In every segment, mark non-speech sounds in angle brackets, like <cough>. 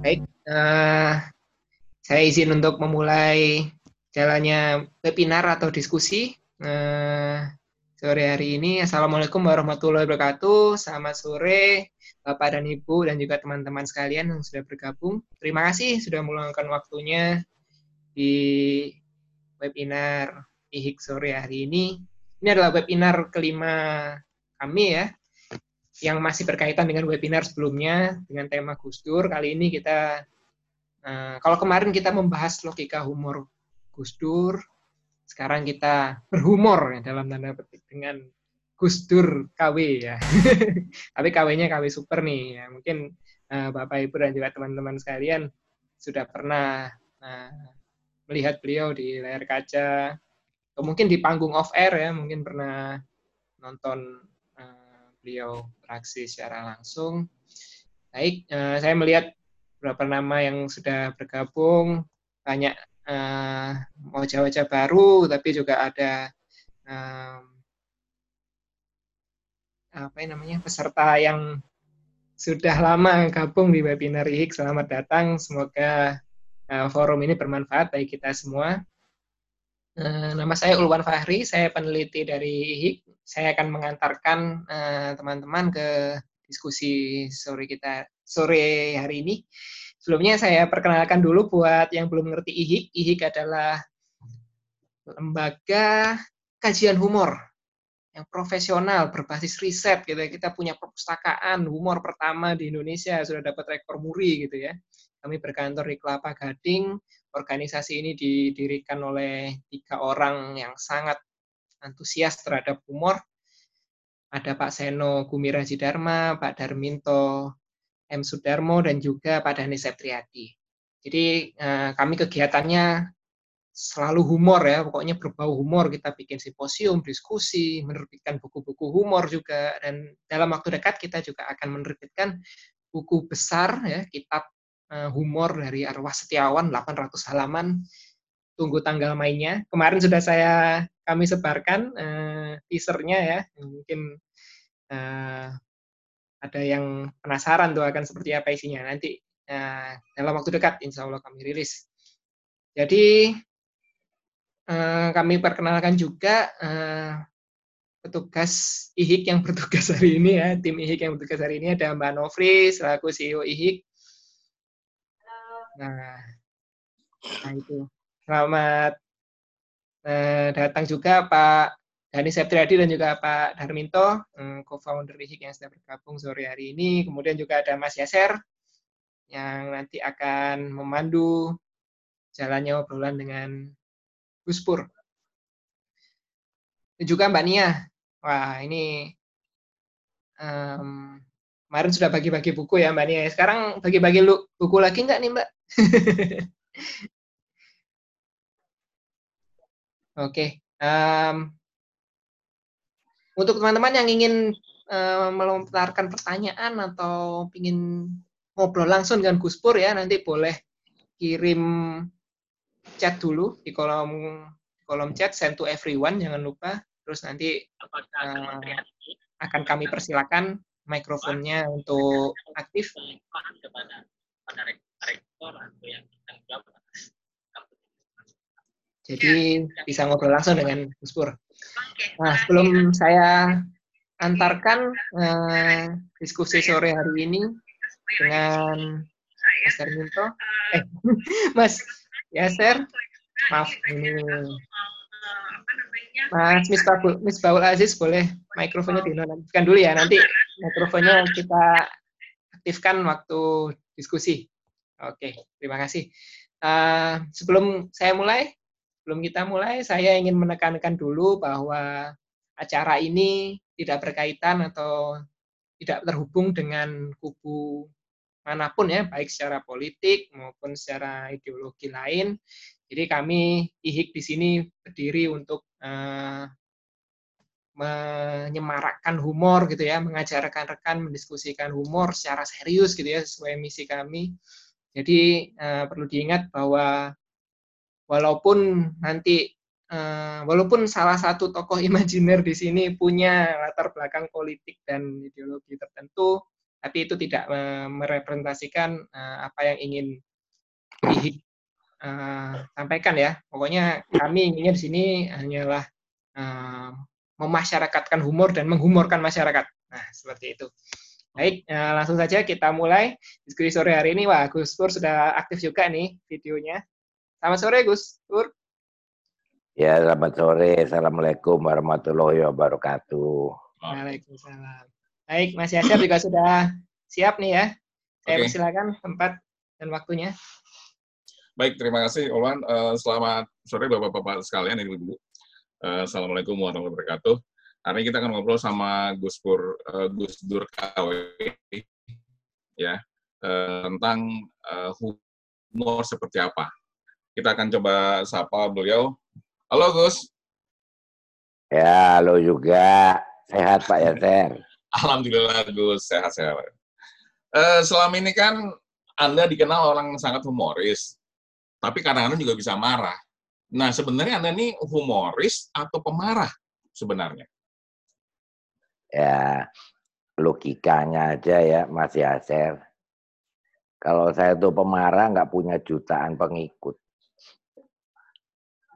Baik, uh, saya izin untuk memulai jalannya webinar atau diskusi uh, sore hari ini. Assalamualaikum warahmatullahi wabarakatuh. Selamat sore Bapak dan Ibu dan juga teman-teman sekalian yang sudah bergabung. Terima kasih sudah meluangkan waktunya di webinar IHIK sore hari ini. Ini adalah webinar kelima kami ya, yang masih berkaitan dengan webinar sebelumnya dengan tema Gus Dur. Kali ini kita, uh, kalau kemarin kita membahas logika humor Gus Dur, sekarang kita berhumor ya, dalam tanda petik dengan Gus Dur KW ya. <laughs> Tapi KW-nya KW super nih ya. Mungkin uh, Bapak Ibu dan juga teman-teman sekalian sudah pernah uh, melihat beliau di layar kaca, atau mungkin di panggung off air ya, mungkin pernah nonton beliau beraksi secara langsung. Baik, uh, saya melihat beberapa nama yang sudah bergabung, banyak uh, wajah-wajah baru, tapi juga ada um, apa namanya peserta yang sudah lama gabung di webinar IHIK. Selamat datang, semoga uh, forum ini bermanfaat bagi kita semua. Uh, nama saya Ulwan Fahri, saya peneliti dari IHIK, saya akan mengantarkan eh, teman-teman ke diskusi sore kita sore hari ini. Sebelumnya saya perkenalkan dulu buat yang belum mengerti IHIK. IHIK adalah lembaga kajian humor yang profesional berbasis riset gitu ya. Kita punya perpustakaan humor pertama di Indonesia sudah dapat rekor muri gitu ya. Kami berkantor di Kelapa Gading. Organisasi ini didirikan oleh tiga orang yang sangat antusias terhadap humor. Ada Pak Seno Gumiraji Dharma, Pak Darminto M. Sudarmo, dan juga Pak Dhani Septriadi. Jadi eh, kami kegiatannya selalu humor ya, pokoknya berbau humor. Kita bikin simposium, diskusi, menerbitkan buku-buku humor juga, dan dalam waktu dekat kita juga akan menerbitkan buku besar ya, kitab humor dari Arwah Setiawan, 800 halaman. Tunggu tanggal mainnya. Kemarin sudah saya kami sebarkan uh, teasernya ya. Mungkin uh, ada yang penasaran tuh akan seperti apa isinya. Nanti uh, dalam waktu dekat insya Allah kami rilis. Jadi uh, kami perkenalkan juga uh, petugas IHIK yang bertugas hari ini ya, tim IHIK yang bertugas hari ini ada Mbak Novri selaku CEO IHIK. Nah, nah itu. Selamat Eh, datang juga Pak Dani Septriadi dan juga Pak Darminto, eh, co-founder IHIK yang sudah bergabung sore hari ini. Kemudian juga ada Mas Yaser yang nanti akan memandu jalannya obrolan dengan Gus Pur. Dan juga Mbak Nia. Wah, ini um, kemarin sudah bagi-bagi buku ya Mbak Nia. Sekarang bagi-bagi buku lagi nggak nih Mbak? <laughs> Oke. Um, untuk teman-teman yang ingin uh, melontarkan pertanyaan atau ingin ngobrol langsung dengan Gus Pur ya, nanti boleh kirim chat dulu di kolom kolom chat send to everyone jangan lupa. Terus nanti uh, akan kami persilakan mikrofonnya untuk aktif. Jadi bisa ngobrol langsung dengan Gus Pur. Nah, sebelum saya antarkan eh, diskusi sore hari ini dengan Mas Darminto, eh, <laughs> Mas Yaser, maaf ini. Mas Misbahul, Misbahul Aziz boleh mikrofonnya dinonaktifkan dulu ya, nanti mikrofonnya kita aktifkan waktu diskusi. Oke, terima kasih. Uh, sebelum saya mulai, Sebelum kita mulai, saya ingin menekankan dulu bahwa acara ini tidak berkaitan atau tidak terhubung dengan kubu mana pun ya, baik secara politik maupun secara ideologi lain. Jadi kami IHIK di sini berdiri untuk uh, menyemarakkan humor gitu ya, mengajarkan rekan mendiskusikan humor secara serius gitu ya sesuai misi kami. Jadi uh, perlu diingat bahwa walaupun nanti uh, walaupun salah satu tokoh <laughs> imajiner di sini punya latar belakang politik dan ideologi tertentu, tapi itu tidak merepresentasikan apa yang ingin disampaikan ya. Pokoknya kami inginnya di sini hanyalah memasyarakatkan humor dan menghumorkan masyarakat. Nah, seperti itu. Baik, langsung saja kita mulai diskusi sore hari ini. Wah, Gus Pur sudah aktif juga nih videonya. Selamat sore, Gus Pur. Ya, selamat sore. Assalamualaikum warahmatullahi wabarakatuh. Waalaikumsalam. Baik, Mas Yasir juga sudah siap nih ya. Saya okay. persilakan tempat dan waktunya. Baik, terima kasih Olwan. Uh, selamat sore Bapak-Bapak sekalian, Ibu-Ibu. Uh, Assalamualaikum warahmatullahi wabarakatuh. Hari ini kita akan ngobrol sama Gus Pur, uh, Gus Dur KW, ya, uh, tentang uh, humor seperti apa. Kita akan coba sapa beliau. Halo Gus. Ya, halo juga. Sehat Pak Yaser. <laughs> Alhamdulillah Gus, sehat-sehat. Uh, selama ini kan Anda dikenal orang yang sangat humoris, tapi kadang-kadang juga bisa marah. Nah, sebenarnya Anda ini humoris atau pemarah sebenarnya? Ya, logikanya aja ya Mas Yaser. Kalau saya tuh pemarah nggak punya jutaan pengikut.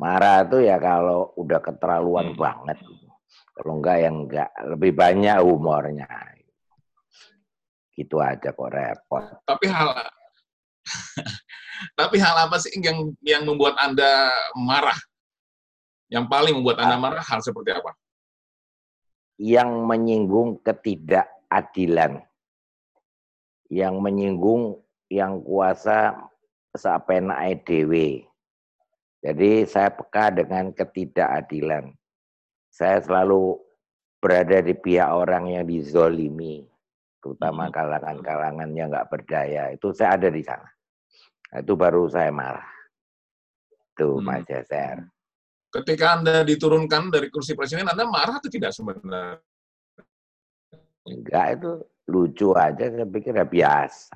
Marah tuh ya kalau udah keterlaluan hmm. banget. Kalau enggak yang enggak, lebih banyak humornya. Gitu aja kok repot. Tapi hal <laughs> tapi hal apa sih yang yang membuat Anda marah? Yang paling membuat Anda marah hal seperti apa? Yang menyinggung ketidakadilan. Yang menyinggung yang kuasa sapena EDW. Jadi saya peka dengan ketidakadilan saya selalu berada di pihak orang yang dizolimi, terutama hmm. kalangan-kalangan yang nggak berdaya. Itu saya ada di sana. Nah, itu baru saya marah. Itu hmm. Mas Jaser. Ketika Anda diturunkan dari kursi presiden, Anda marah atau tidak sebenarnya? Enggak, itu lucu aja. Saya pikir ya biasa.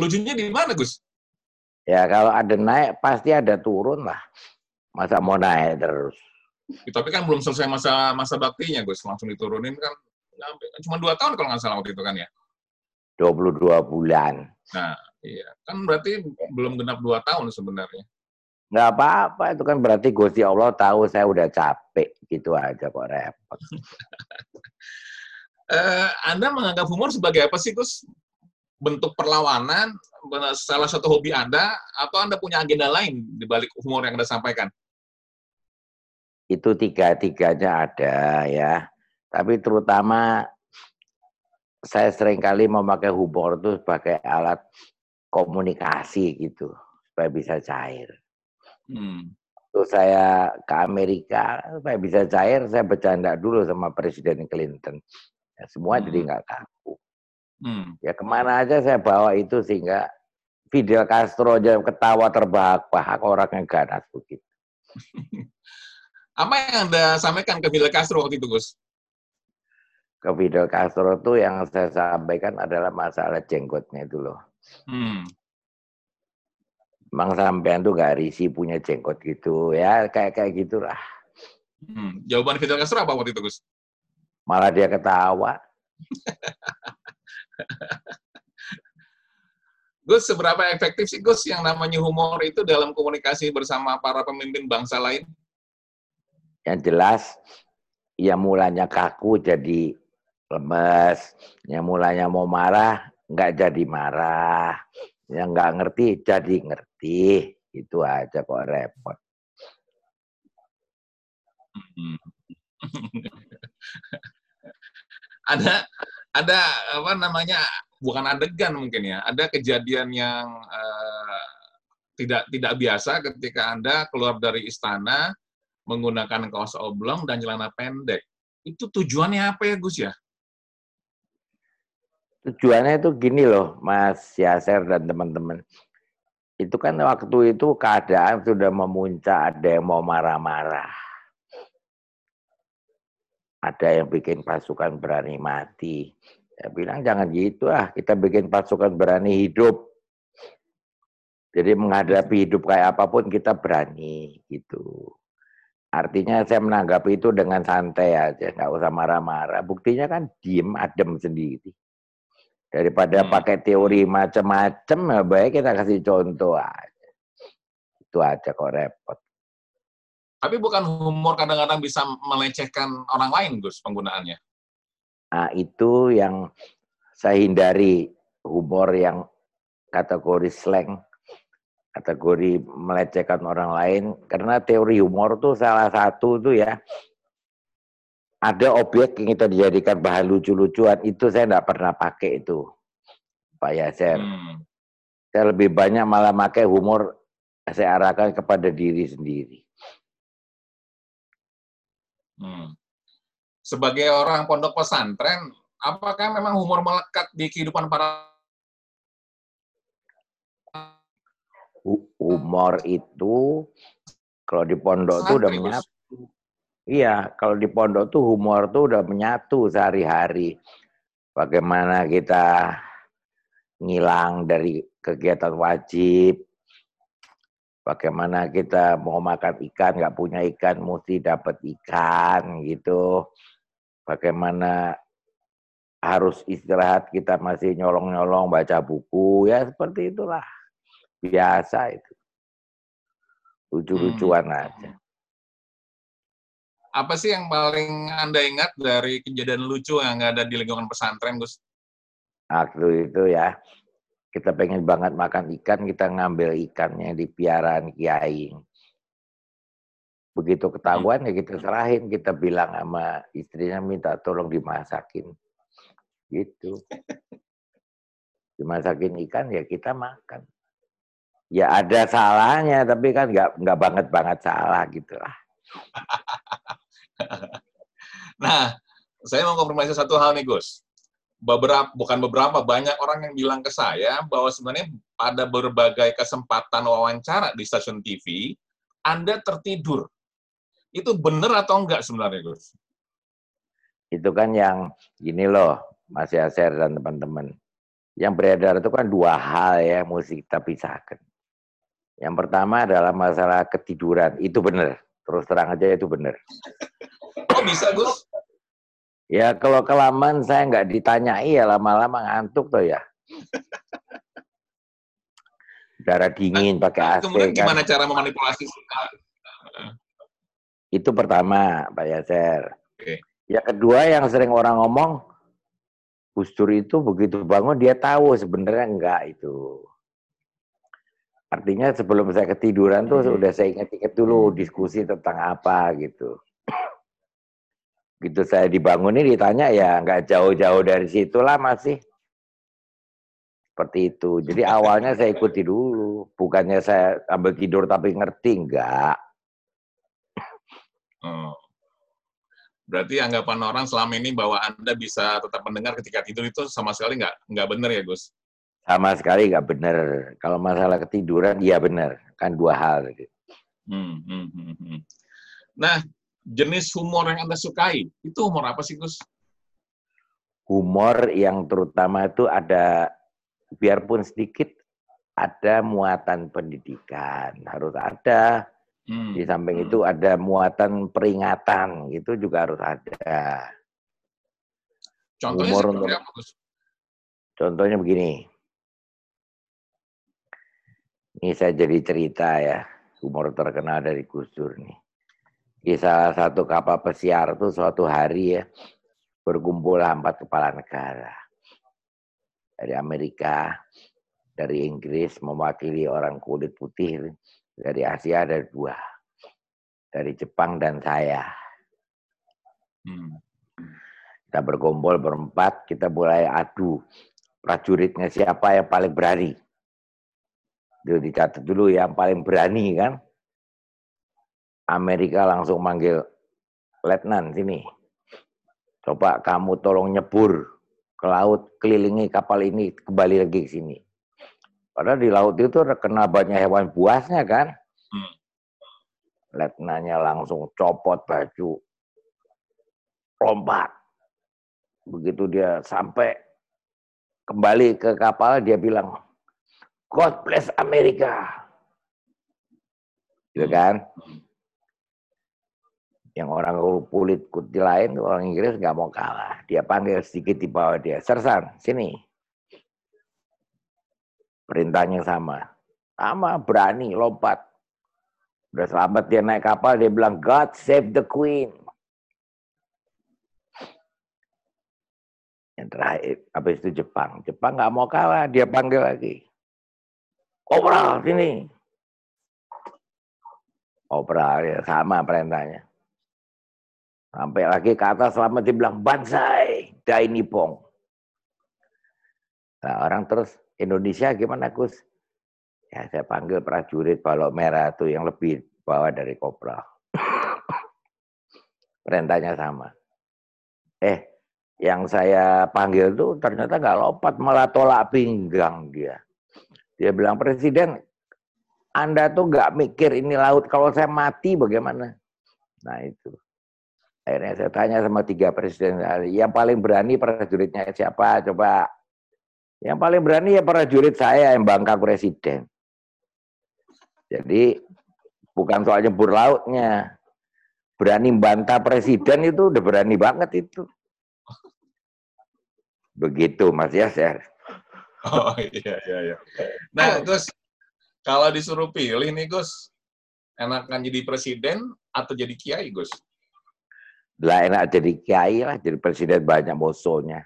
Lucunya di mana, Gus? Ya kalau ada naik, pasti ada turun lah. Masa mau naik terus? Ya, tapi kan belum selesai masa masa baktinya, Gus. Langsung diturunin kan. Cuma dua tahun kalau nggak salah waktu itu kan ya? 22 bulan. Nah, iya. Kan berarti belum genap dua tahun sebenarnya. Nggak apa-apa, itu kan berarti Gusti Allah tahu saya udah capek. Gitu aja kok repot. uh, <laughs> Anda menganggap humor sebagai apa sih, Gus? Bentuk perlawanan, salah satu hobi Anda, atau Anda punya agenda lain di balik humor yang Anda sampaikan? itu tiga-tiganya ada ya. Tapi terutama saya sering kali memakai humor itu sebagai alat komunikasi gitu supaya bisa cair. Hmm. Saya ke Amerika supaya bisa cair, saya bercanda dulu sama Presiden Clinton. Ya, semua hmm. jadi nggak kaku. Hmm. Ya ke mana aja saya bawa itu sehingga Fidel Castro aja ketawa terbahak-bahak orang yang ganas begitu. <laughs> Apa yang Anda sampaikan ke Fidel Castro waktu itu, Gus? Ke Fidel Castro itu yang saya sampaikan adalah masalah jenggotnya itu loh. Hmm. Emang sampean tuh gak risi punya jenggot gitu. Ya kayak kayak gitulah. Hmm. Jawaban Fidel Castro apa waktu itu, Gus? Malah dia ketawa. <laughs> Gus, seberapa efektif sih Gus yang namanya humor itu dalam komunikasi bersama para pemimpin bangsa lain? Yang jelas, yang mulanya kaku jadi lemes, yang mulanya mau marah nggak jadi marah, yang nggak ngerti jadi ngerti, itu aja kok repot. <laughs> ada ada apa namanya bukan adegan mungkin ya ada kejadian yang uh, tidak tidak biasa ketika anda keluar dari istana menggunakan kaos oblong dan celana pendek. Itu tujuannya apa ya Gus ya? Tujuannya itu gini loh, Mas Yaser dan teman-teman. Itu kan waktu itu keadaan sudah memuncak, ada yang mau marah-marah. Ada yang bikin pasukan berani mati. Saya bilang jangan gitu ah, kita bikin pasukan berani hidup. Jadi menghadapi hidup kayak apa pun kita berani gitu. Artinya saya menanggapi itu dengan santai aja, nggak usah marah-marah. Buktinya kan diem, adem sendiri. Daripada hmm. pakai teori macam-macam, ya baik kita kasih contoh aja. Itu aja kok repot. Tapi bukan humor kadang-kadang bisa melecehkan orang lain, Gus, penggunaannya. Nah, itu yang saya hindari humor yang kategori slang, kategori melecehkan orang lain. Karena teori humor tuh salah satu tuh ya, ada objek yang kita dijadikan bahan lucu-lucuan itu saya tidak pernah pakai itu Pak Yaser. Hmm. Saya lebih banyak malah pakai humor saya arahkan kepada diri sendiri. Hmm. Sebagai orang pondok pesantren, apakah memang humor melekat di kehidupan para humor itu kalau di pondok itu udah menyatu Iya, kalau di pondok tuh humor tuh udah menyatu sehari-hari. Bagaimana kita ngilang dari kegiatan wajib, bagaimana kita mau makan ikan, nggak punya ikan, mesti dapat ikan gitu. Bagaimana harus istirahat, kita masih nyolong-nyolong baca buku, ya seperti itulah. Biasa itu. Lucu-lucuan hmm. aja apa sih yang paling Anda ingat dari kejadian lucu yang ada di lingkungan pesantren, Gus? Waktu itu ya, kita pengen banget makan ikan, kita ngambil ikannya di piaraan kiai. Begitu ketahuan ya kita serahin, kita bilang sama istrinya minta tolong dimasakin. Gitu. <laughs> Dimasakin ikan ya kita makan. Ya ada salahnya, tapi kan nggak nggak banget banget salah gitu lah. <laughs> <laughs> nah, saya mau konfirmasi satu hal nih, Gus. Beberapa, bukan beberapa, banyak orang yang bilang ke saya bahwa sebenarnya pada berbagai kesempatan wawancara di stasiun TV, Anda tertidur. Itu benar atau enggak sebenarnya, Gus? Itu kan yang gini loh, Mas Yaser dan teman-teman. Yang beredar itu kan dua hal ya, mesti kita pisahkan. Yang pertama adalah masalah ketiduran, itu benar. Terus terang aja itu benar. <laughs> Oh bisa Gus? Ya kalau kelamaan saya nggak ditanyai ya lama-lama ngantuk tuh ya. Darah dingin nah, pakai AC. Kemudian kan. gimana cara memanipulasi? Itu pertama Pak Yaser. Okay. Ya kedua yang sering orang ngomong, Gus Dur itu begitu bangun dia tahu sebenarnya enggak itu. Artinya sebelum saya ketiduran tuh hmm. udah saya ingat-ingat dulu diskusi tentang apa gitu gitu saya dibangunin ditanya ya nggak jauh-jauh dari situlah masih seperti itu. Jadi awalnya saya ikuti dulu, bukannya saya ambil tidur tapi ngerti enggak. Oh. Berarti anggapan orang selama ini bahwa Anda bisa tetap mendengar ketika tidur itu sama sekali nggak nggak benar ya Gus? Sama sekali nggak benar. Kalau masalah ketiduran, iya benar. Kan dua hal. Hmm, hmm, hmm, hmm. Nah, jenis humor yang Anda sukai, itu humor apa sih, Gus? Humor yang terutama itu ada, biarpun sedikit, ada muatan pendidikan. Harus ada. Hmm. Di samping hmm. itu ada muatan peringatan. Itu juga harus ada. Contohnya humor seperti apa, Gus? Contohnya begini. Ini saya jadi cerita ya. Humor terkenal dari Gus Dur nih di salah satu kapal pesiar itu suatu hari ya berkumpul empat kepala negara dari Amerika, dari Inggris mewakili orang kulit putih, dari Asia ada dua, dari Jepang dan saya. Hmm. Kita berkumpul berempat, kita mulai adu prajuritnya siapa yang paling berani. Itu dicatat dulu yang paling berani kan Amerika langsung manggil letnan sini. Coba kamu tolong nyebur ke laut, kelilingi kapal ini, kembali lagi ke sini. Padahal di laut itu kena banyak hewan buasnya kan. Hmm. Letnannya langsung copot baju, lompat. Begitu dia sampai kembali ke kapal, dia bilang, God bless Amerika. Gitu kan? Yang orang kulit putih lain, orang Inggris nggak mau kalah. Dia panggil sedikit di bawah dia, sersan, sini. Perintahnya sama. Sama, berani, lompat. Udah selamat dia naik kapal, dia bilang, God save the Queen. Yang terakhir, habis itu Jepang. Jepang nggak mau kalah, dia panggil lagi. Kopral, sini. Kopral, ya sama perintahnya. Sampai lagi ke atas selamat dia bilang, Bansai, Dai Nipong. Nah, orang terus, Indonesia gimana Gus? Ya saya panggil prajurit balok merah itu yang lebih bawah dari kopral. <coughs> Perintahnya sama. Eh, yang saya panggil itu ternyata nggak lompat, malah tolak pinggang dia. Dia bilang, Presiden, Anda tuh nggak mikir ini laut, kalau saya mati bagaimana? Nah itu. Akhirnya saya tanya sama tiga presiden, yang paling berani prajuritnya siapa? Coba. Yang paling berani ya prajurit saya yang bangka presiden. Jadi bukan soal nyebur lautnya. Berani bantah presiden itu udah berani banget itu. Begitu Mas Yaser. <laughs> Oh iya iya iya. Nah, Gus, kalau disuruh pilih nih Gus, enakan jadi presiden atau jadi kiai Gus? Lah enak jadi kiai lah, jadi presiden banyak musuhnya.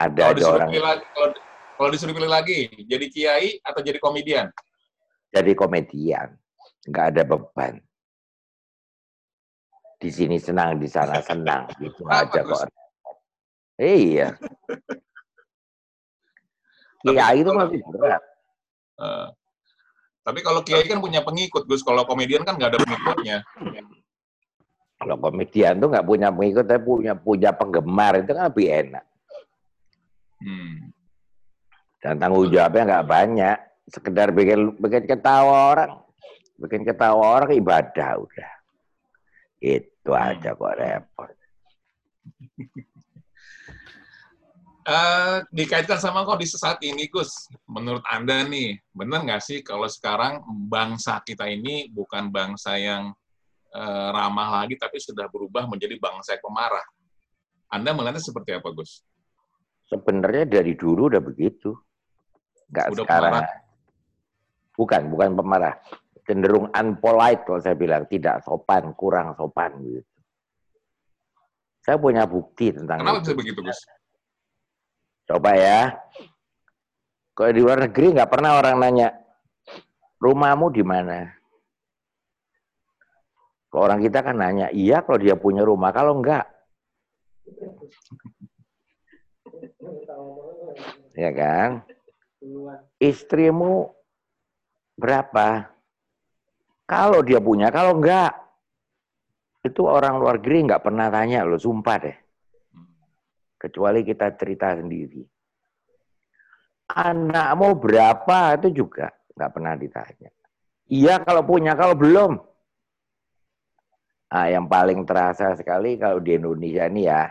Ada, kalau ada orang. Lagi, kalau, kalau disuruh pilih lagi, jadi kiai atau jadi komedian? Jadi komedian, nggak ada beban. Di sini senang, di sana senang, gitu aja kok. Iya. <laughs> Kiai itu masih berat. Uh, tapi kalau kiai kan punya pengikut, Gus. Kalau komedian kan nggak ada pengikutnya. Kalau komedian tuh nggak punya pengikut, tapi punya punya penggemar itu kan lebih enak. Hmm. Dan tanggung jawabnya nggak banyak. Sekedar bikin bikin ketawa orang, bikin ketawa orang ibadah udah. Itu hmm. aja kok repot. <laughs> Uh, dikaitkan sama kondisi saat ini, Gus. Menurut Anda nih, benar nggak sih kalau sekarang bangsa kita ini bukan bangsa yang uh, ramah lagi, tapi sudah berubah menjadi bangsa yang pemarah? Anda melihatnya seperti apa, Gus? Sebenarnya dari dulu udah begitu. Nggak sekarang. Pemarah. Bukan, bukan pemarah. Cenderung unpolite kalau saya bilang. Tidak sopan, kurang sopan. gitu. Saya punya bukti tentang Kenapa itu. bisa begitu, Gus? Coba ya. Kalau di luar negeri nggak pernah orang nanya, rumahmu di mana? Kalau orang kita kan nanya, iya kalau dia punya rumah, kalau enggak. Ya kan? Istrimu berapa? Kalau dia punya, kalau enggak. Itu orang luar negeri nggak pernah tanya loh, sumpah deh. Kecuali kita cerita sendiri. Anakmu berapa itu juga nggak pernah ditanya. Iya kalau punya, kalau belum. Nah, yang paling terasa sekali kalau di Indonesia ini ya,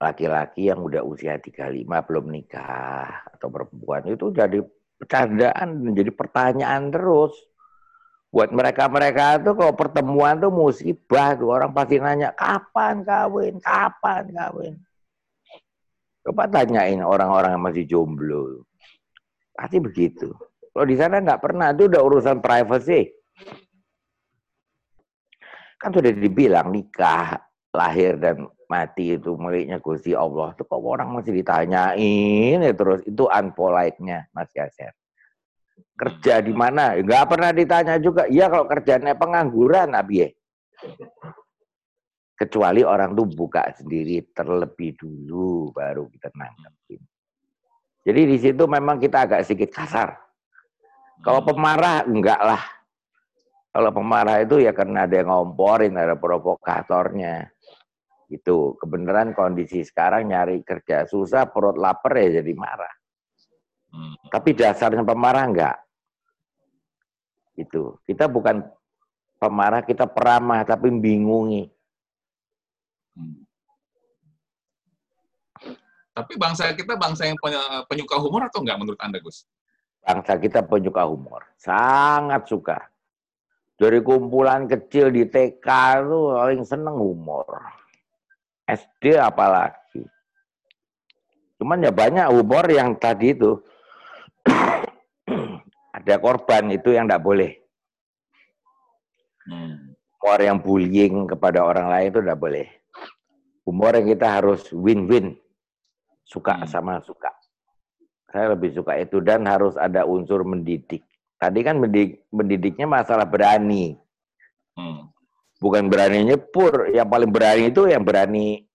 laki-laki yang udah usia 35 belum nikah atau perempuan itu jadi candaan menjadi pertanyaan terus buat mereka-mereka tuh kalau pertemuan tuh musibah tuh orang pasti nanya kapan kawin, kapan kawin. Coba tanyain orang-orang yang masih jomblo. Pasti begitu. Kalau di sana nggak pernah, itu udah urusan privacy. Kan sudah dibilang nikah, lahir dan mati itu miliknya Gusti Allah. Itu kok orang masih ditanyain ya terus. Itu unpolite-nya Mas Yaser kerja di mana? Enggak pernah ditanya juga. Iya kalau kerjanya pengangguran, Abi. Kecuali orang tuh buka sendiri terlebih dulu, baru kita nanggepin. Jadi di situ memang kita agak sedikit kasar. Kalau hmm. pemarah, enggak lah. Kalau pemarah itu ya karena ada yang ngomporin, ada provokatornya. Itu kebenaran kondisi sekarang nyari kerja susah, perut lapar ya jadi marah. Hmm. Tapi dasarnya pemarah enggak. Itu. Kita bukan pemarah, kita peramah tapi bingungi. Hmm. Tapi bangsa kita bangsa yang penyuka humor atau enggak menurut Anda, Gus? Bangsa kita penyuka humor. Sangat suka. Dari kumpulan kecil di TK itu paling seneng humor. SD apalagi. Cuman ya banyak humor yang tadi itu ada korban itu yang tidak boleh. Hmm. Humor yang bullying kepada orang lain itu tidak boleh. Humor yang kita harus win-win, suka hmm. sama suka. Saya lebih suka itu dan harus ada unsur mendidik. Tadi kan mendidik, mendidiknya masalah berani. Hmm. Bukan berani nyepur, yang paling berani itu yang berani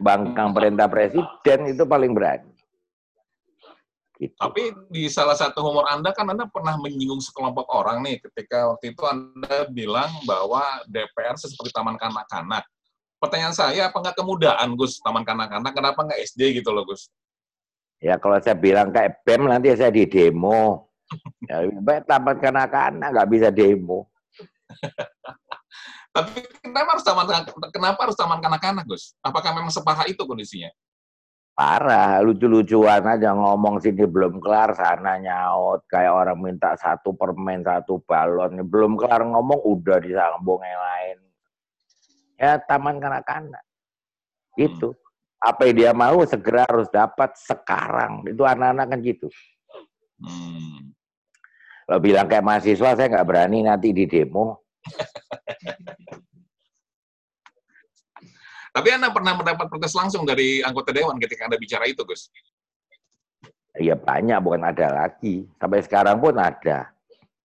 bangkang perintah presiden itu paling berani. Gitu. Tapi di salah satu humor Anda kan Anda pernah menyinggung sekelompok orang nih ketika waktu itu Anda bilang bahwa DPR seperti taman kanak-kanak. Pertanyaan saya, apa nggak kemudahan Gus taman kanak-kanak? Kenapa nggak SD gitu loh Gus? Ya kalau saya bilang kayak BEM nanti saya di demo. ya, baik taman kanak-kanak nggak bisa demo. <laughs> Tapi kenapa harus taman kenapa harus taman kanak-kanak, Gus? Apakah memang separah itu kondisinya? Parah, lucu-lucuan aja ngomong sini belum kelar, sana nyaut kayak orang minta satu permen, satu balon, belum kelar ngomong udah disambung yang lain. Ya taman kanak-kanak. Itu. Hmm. Apa yang dia mau segera harus dapat sekarang. Itu anak-anak kan gitu. Hmm. Kalau bilang kayak mahasiswa, saya nggak berani nanti di demo. <laughs> Tapi Anda pernah mendapat protes langsung dari anggota Dewan ketika Anda bicara itu, Gus? Iya banyak, bukan ada lagi. Sampai sekarang pun ada.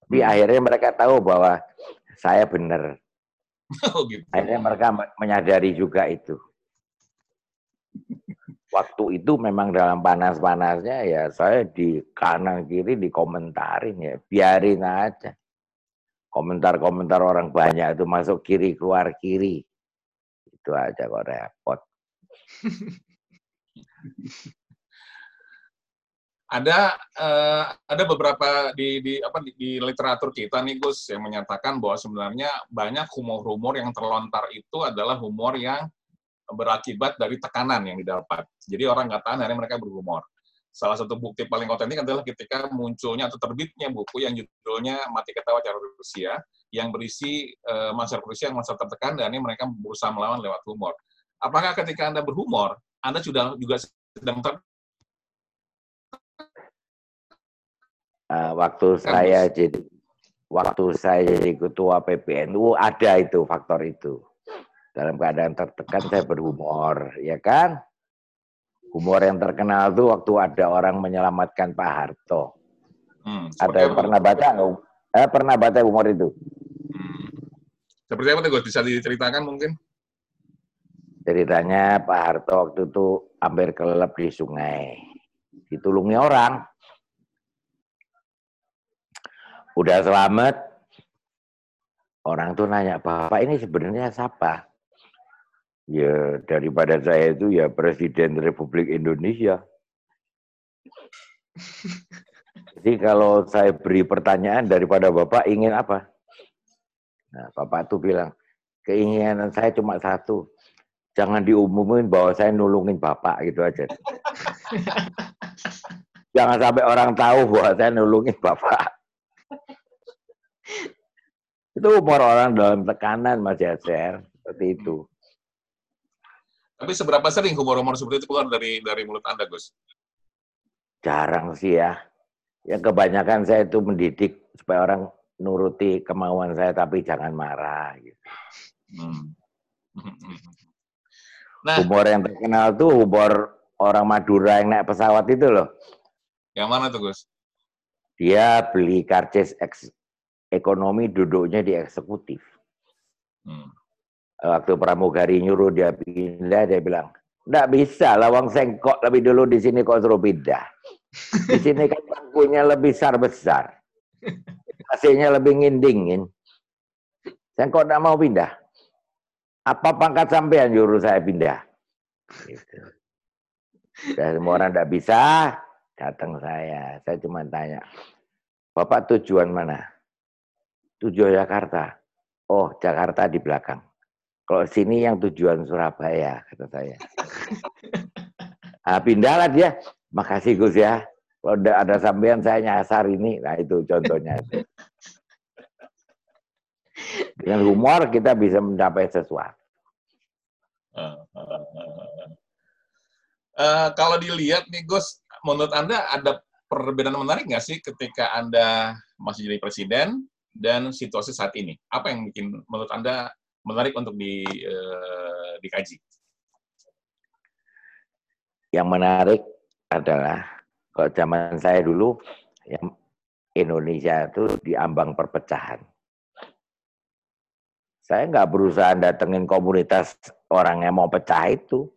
Tapi hmm. akhirnya mereka tahu bahwa saya benar. <laughs> Oh, gitu. Akhirnya mereka menyadari juga itu. Waktu itu memang dalam panas-panasnya ya saya di kanan kiri dikomentarin ya, biarin aja komentar-komentar orang banyak itu masuk kiri keluar kiri itu aja kok repot ada uh, ada beberapa di, di apa di, di literatur kita nih Gus yang menyatakan bahwa sebenarnya banyak humor-humor yang terlontar itu adalah humor yang berakibat dari tekanan yang didapat. Jadi orang nggak tahan, akhirnya mereka berhumor salah satu bukti paling otentik adalah ketika munculnya atau terbitnya buku yang judulnya Mati Ketawa Cara Rusia yang berisi uh, masyarakat Rusia yang masa tertekan dan ini mereka berusaha melawan lewat humor. Apakah ketika Anda berhumor, Anda sudah juga sedang ter uh, waktu saya jadi waktu saya jadi ketua PPNU ada itu faktor itu. Dalam keadaan tertekan saya berhumor, ya kan? Humor yang terkenal tuh waktu ada orang menyelamatkan Pak Harto. Hmm, ada yang pernah baca nggak? Eh, pernah baca humor itu? Hmm. Seperti apa tuh? Bisa diceritakan mungkin? Ceritanya Pak Harto waktu itu hampir kelelep di sungai. Ditulungi orang. Udah selamat. Orang tuh nanya, Bapak ini sebenarnya siapa? Ya daripada saya itu ya Presiden Republik Indonesia. Jadi kalau saya beri pertanyaan daripada Bapak ingin apa? Nah, Bapak tuh bilang, keinginan saya cuma satu. Jangan diumumin bahwa saya nulungin Bapak gitu aja. Jangan sampai orang tahu bahwa saya nulungin Bapak. Itu umur orang dalam tekanan Mas Yaser, seperti itu. Tapi seberapa sering humor-humor seperti itu keluar dari dari mulut Anda, Gus? Jarang sih ya. Ya kebanyakan saya itu mendidik supaya orang nuruti kemauan saya tapi jangan marah gitu. Hmm. <laughs> Nah, humor yang terkenal tuh humor orang Madura yang naik pesawat itu loh. Yang mana tuh, Gus? Dia beli karcis ekonomi duduknya di eksekutif. Hmm waktu pramugari nyuruh dia pindah dia bilang nggak bisa lawang sengkok lebih dulu di sini kok suruh pindah. Di sini kan bangkunya lebih besar besar. Hasilnya lebih ngindingin. Sengkok nggak mau pindah. Apa pangkat sampean nyuruh saya pindah? Gitu. Dan semua orang tidak bisa datang saya. Saya cuma tanya bapak tujuan mana? Tujuan Jakarta. Oh Jakarta di belakang kalau sini yang tujuan Surabaya, kata saya. Nah, pindahlah dia. Makasih Gus ya. Kalau ada sampean saya nyasar ini. Nah itu contohnya. Dengan humor kita bisa mencapai sesuatu. Uh, kalau dilihat nih Gus, menurut Anda ada perbedaan menarik nggak sih ketika Anda masih jadi presiden dan situasi saat ini? Apa yang bikin menurut Anda menarik untuk di, uh, dikaji? Yang menarik adalah kalau zaman saya dulu, yang Indonesia itu diambang perpecahan. Saya nggak berusaha datengin komunitas orang yang mau pecah itu.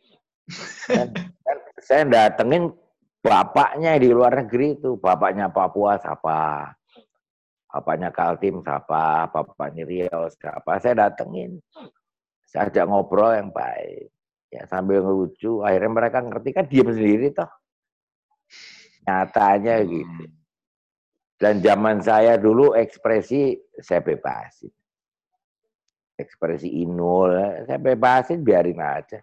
saya datengin bapaknya di luar negeri itu, bapaknya Papua siapa, bapaknya Kaltim siapa, bapaknya Riau siapa, saya datengin. Saya ajak ngobrol yang baik. Ya sambil ngelucu, akhirnya mereka ngerti kan diam sendiri toh. Nyatanya hmm. gitu. Dan zaman saya dulu ekspresi saya bebasin. Ekspresi inul, saya bebasin biarin aja.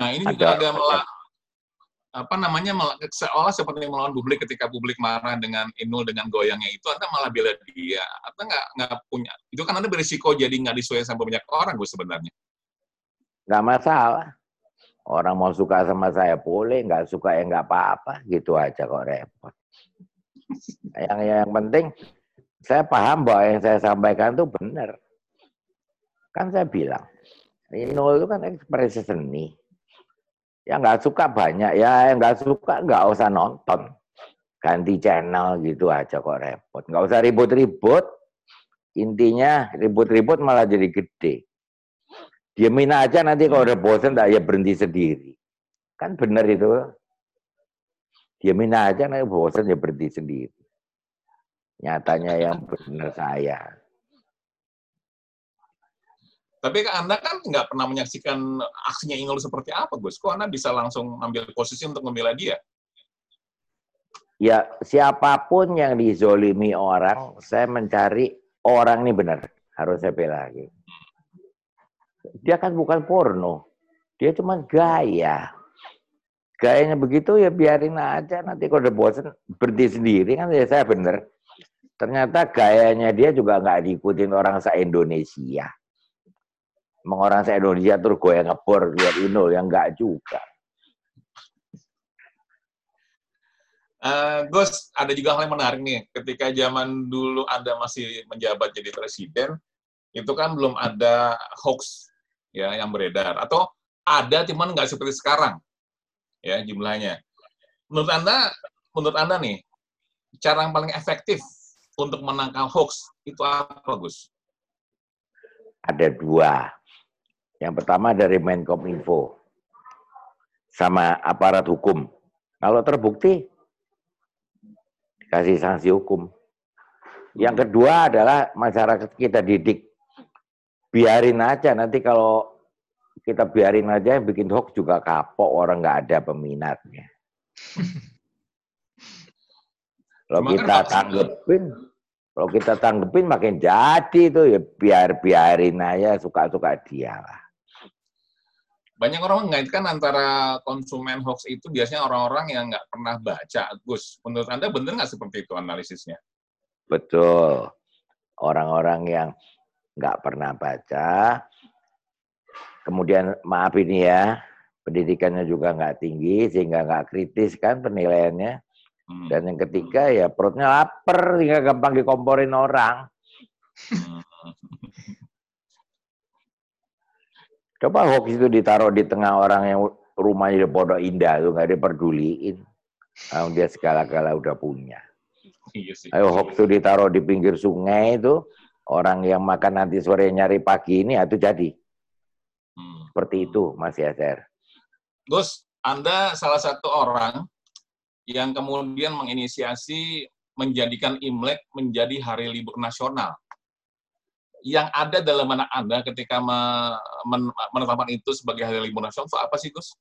Nah ini juga ada, ada apa namanya seolah seperti melawan publik ketika publik marah dengan Inul dengan goyangnya itu anda malah bela dia. Anda nggak nggak punya itu kan anda berisiko jadi nggak disuai sama banyak orang gue sebenarnya. Nggak masalah. Orang mau suka sama saya boleh nggak suka ya nggak apa-apa. Gitu aja kok repot. Yang yang penting saya paham bahwa yang saya sampaikan itu benar. Kan saya bilang Inul itu kan ekspresi seni Ya nggak suka banyak, ya yang nggak suka nggak usah nonton. Ganti channel gitu aja kok repot. Nggak usah ribut-ribut. Intinya ribut-ribut malah jadi gede. Diamin aja nanti kalau udah bosan tak ya berhenti sendiri. Kan benar itu. Diamin aja nanti bosan ya berhenti sendiri. Nyatanya yang benar saya. Tapi Anda kan nggak pernah menyaksikan aksinya Inul seperti apa, Gus. Kok Anda bisa langsung ambil posisi untuk membela dia? Ya, siapa pun yang dizolimi orang, saya mencari orang ini benar. Harus saya bela lagi. Dia kan bukan porno. Dia cuma gaya. Gayanya begitu ya biarin aja. Nanti kalau udah bosan berhenti sendiri kan ya saya benar. Ternyata gayanya dia juga nggak diikutin orang se-Indonesia Emang saya Indonesia terus gue yang ngebor lihat Inul yang enggak juga. Uh, Gus, ada juga hal yang menarik nih. Ketika zaman dulu Anda masih menjabat jadi presiden, itu kan belum ada hoax ya yang beredar. Atau ada, cuman nggak seperti sekarang ya jumlahnya. Menurut Anda, menurut Anda nih, cara yang paling efektif untuk menangkal hoax itu apa, Gus? Ada dua. Yang pertama dari Menkominfo sama aparat hukum. Kalau terbukti, kasih sanksi hukum. Yang kedua adalah masyarakat kita didik. Biarin aja, nanti kalau kita biarin aja yang bikin hoax juga kapok, orang nggak ada peminatnya. Kalau kita tanggepin, kalau kita tanggepin makin jadi itu ya biar biarin aja suka-suka dia lah banyak orang mengaitkan antara konsumen hoax itu biasanya orang-orang yang nggak pernah baca. Gus, menurut Anda benar nggak seperti itu analisisnya? Betul. Orang-orang yang nggak pernah baca, kemudian maaf ini ya, pendidikannya juga nggak tinggi, sehingga nggak kritis kan penilaiannya. Hmm. Dan yang ketiga ya perutnya lapar, sehingga gampang dikomporin orang. Hmm. Coba hoax itu ditaruh di tengah orang yang rumahnya di Pondok Indah itu nggak diperduliin. Nah, dia segala-gala udah punya. Iya Ayo hoax itu ditaruh di pinggir sungai itu, orang yang makan nanti sore nyari pagi ini itu jadi. Hmm. Seperti itu, Mas Yaser. Gus, Anda salah satu orang yang kemudian menginisiasi menjadikan Imlek menjadi hari libur nasional yang ada dalam anak Anda ketika menetapkan itu sebagai hari libur nasional itu apa sih, Gus?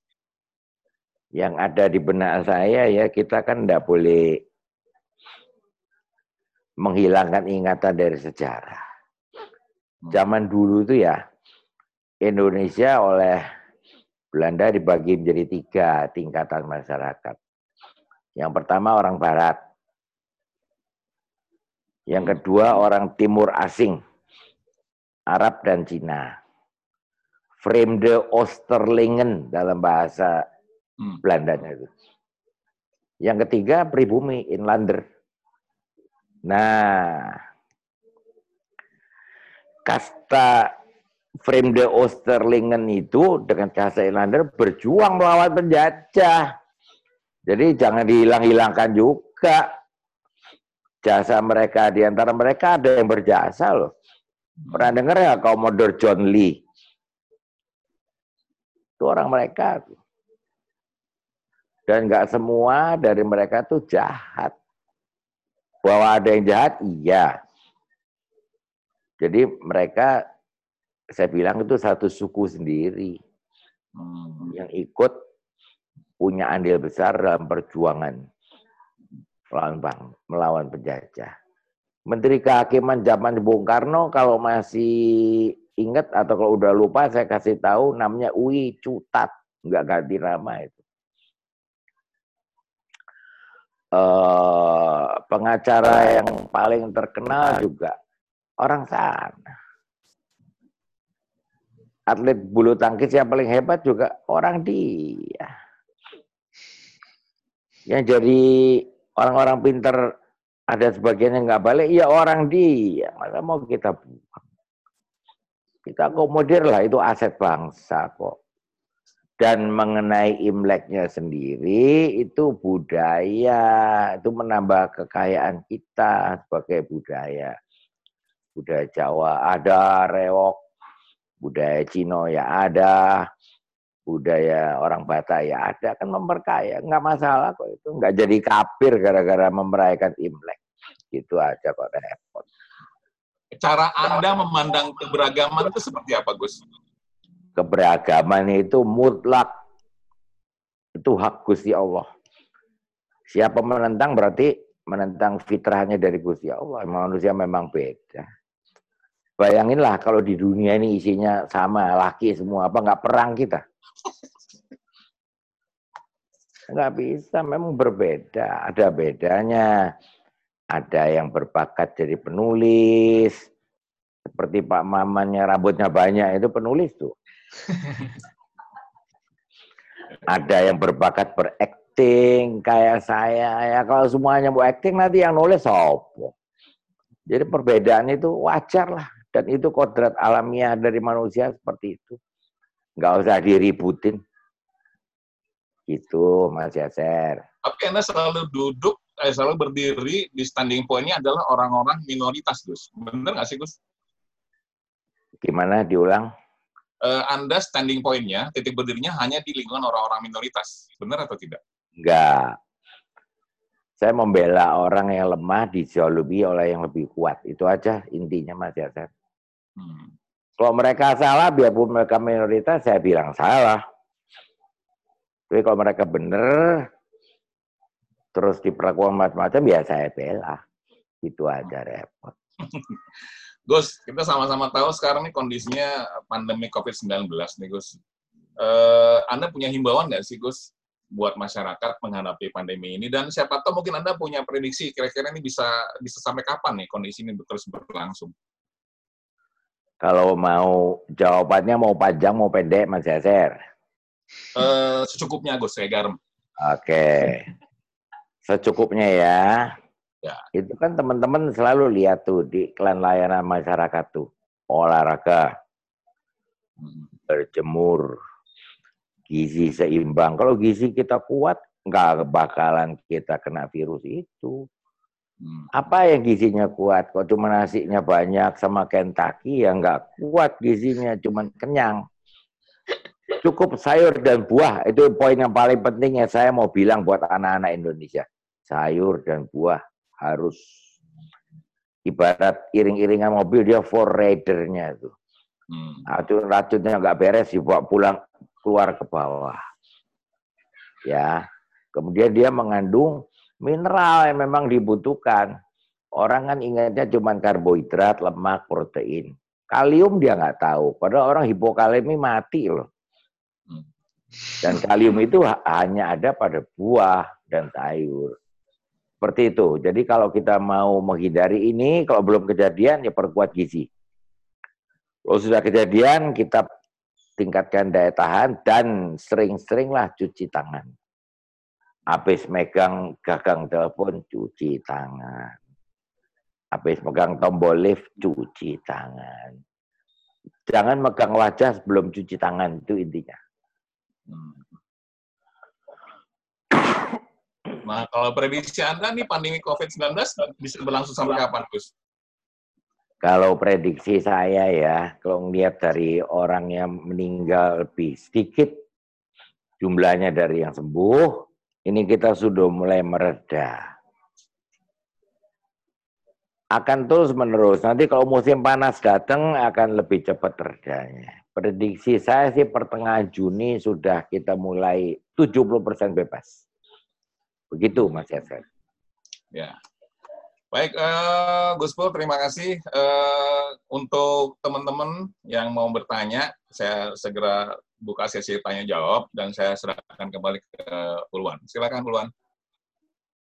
Yang ada di benak saya ya kita kan tidak boleh menghilangkan ingatan dari sejarah. Hmm. Zaman dulu itu ya Indonesia oleh Belanda dibagi menjadi tiga tingkatan masyarakat. Yang pertama orang Barat, yang kedua orang Timur asing, Arab dan Cina. Vreemde Oosterlingen dalam bahasa hmm. Belandanya itu. Yang ketiga pribumi inlander. Nah, kasta Vreemde Oosterlingen itu dengan bahasa inlander berjuang melawan penjajah. Jadi jangan dihilang-hilangkan juga jasa mereka. Di antara mereka ada yang berjasa loh. Pernah dengar ya Commodore John Lee? Itu orang mereka. Dan nggak semua dari mereka tuh jahat. Bahwa ada yang jahat, iya. Jadi mereka, saya bilang itu satu suku sendiri. Hmm. Yang ikut punya andil besar dalam perjuangan melawan bang, melawan penjajah. Menteri Kehakiman zaman Bung Karno kalau masih ingat atau kalau udah lupa saya kasih tahu namanya Ui Cutat, nggak ganti nama itu. Uh, pengacara yang paling terkenal juga orang sana. Atlet bulu tangkis yang paling hebat juga orang dia. Yang jadi orang-orang pinter ada sebagian yang nggak balik, ya orang dia. Masa mau kita buang? Kita akomodir lah, itu aset bangsa kok. Dan mengenai Imleknya sendiri, itu budaya, itu menambah kekayaan kita sebagai budaya. Budaya Jawa ada, reok, budaya Cina ya ada, budaya orang Batak ya ada, kan memperkaya. Nggak masalah kok itu. Nggak jadi kafir gara-gara memerayakan Imlek. Gitu aja kok repot cara Anda memandang keberagaman itu seperti apa, Gus? Keberagaman itu mutlak. Itu hak Gusti Allah. Siapa menentang berarti menentang fitrahnya dari Gusti Allah. Manusia memang beda. Bayanginlah kalau di dunia ini isinya sama, laki semua, apa nggak perang kita? Nggak bisa, memang berbeda. Ada bedanya ada yang berbakat jadi penulis, seperti Pak Mamannya rambutnya banyak itu penulis tuh. <laughs> ada yang berbakat berakting kayak saya ya kalau semuanya mau acting nanti yang nulis sopo. Jadi perbedaan itu wajar lah dan itu kodrat alamiah dari manusia seperti itu. Nggak usah diributin. Gitu Mas Yaser. Tapi Anda selalu duduk eh, selalu berdiri di standing point-nya adalah orang-orang minoritas, Gus. Benar nggak sih, Gus? Gimana diulang? Uh, anda standing point-nya, titik berdirinya hanya di lingkungan orang-orang minoritas. Benar atau tidak? Enggak. Saya membela orang yang lemah dijauhi oleh yang lebih kuat. Itu aja intinya Mas Yasser. Hmm. Kalau mereka salah, biarpun mereka minoritas, saya bilang salah. Tapi kalau mereka benar, terus diperlakukan macam-macam ya saya bela. Itu aja repot. <laughs> Gus, kita sama-sama tahu sekarang ini kondisinya pandemi COVID-19 nih Gus. Uh, anda punya himbauan nggak sih Gus buat masyarakat menghadapi pandemi ini dan siapa tahu mungkin Anda punya prediksi kira-kira ini bisa bisa sampai kapan nih kondisi ini terus berlangsung? Kalau mau jawabannya mau panjang mau pendek Mas Yaser? Uh, secukupnya Gus, saya garam. Oke. Okay secukupnya ya. Ya. Itu kan teman-teman selalu lihat tuh di klan layanan masyarakat tuh olahraga, berjemur, gizi seimbang. Kalau gizi kita kuat, nggak bakalan kita kena virus itu. Hmm. Apa yang gizinya kuat? Kok cuma nasinya banyak sama Kentucky yang nggak kuat gizinya, cuma kenyang. Cukup sayur dan buah, itu poin yang paling penting yang saya mau bilang buat anak-anak Indonesia sayur dan buah harus ibarat iring-iringan mobil dia for ridernya itu. Hmm. Racun racunnya nggak beres dibawa pulang keluar ke bawah. Ya, kemudian dia mengandung mineral yang memang dibutuhkan. Orang kan ingatnya cuma karbohidrat, lemak, protein. Kalium dia nggak tahu. Padahal orang hipokalemi mati loh. Hmm. Dan kalium itu hanya ada pada buah dan sayur. Seperti itu. Jadi kalau kita mau menghindari ini, kalau belum kejadian ya perkuat gizi. Kalau sudah kejadian kita tingkatkan daya tahan dan sering-seringlah cuci tangan. Habis megang gagang telepon, cuci tangan. Habis megang tombol lift, cuci tangan. Jangan megang wajah sebelum cuci tangan, itu intinya. Nah, kalau prediksi Anda nih pandemi COVID-19 bisa berlangsung sampai kapan, Gus? Kalau prediksi saya ya, kalau melihat dari orang yang meninggal lebih sedikit jumlahnya dari yang sembuh, ini kita sudah mulai mereda. Akan terus menerus. Nanti kalau musim panas datang akan lebih cepat redanya. Prediksi saya sih pertengahan Juni sudah kita mulai 70% bebas. Begitu Mas Yasir. Ya, Baik, uh, Gus Pul, terima kasih. Uh, untuk teman-teman yang mau bertanya, saya segera buka sesi tanya jawab dan saya serahkan kembali ke Puluhan. Silakan Puluhan.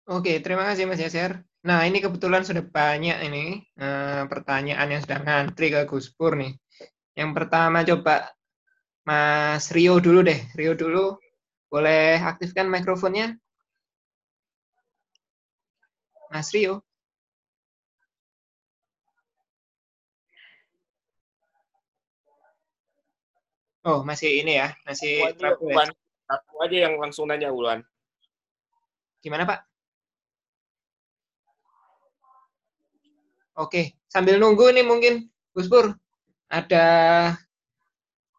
Oke, terima kasih Mas Yasir. Nah, ini kebetulan sudah banyak ini uh, pertanyaan yang sudah ngantri ke Gus Pur nih. Yang pertama coba Mas Rio dulu deh. Rio dulu, boleh aktifkan mikrofonnya? Mas Rio. Oh, masih ini ya, masih aja, ya? Aku aja yang langsung nanya Ulan. Gimana, Pak? Oke, sambil nunggu nih mungkin Gus Pur ada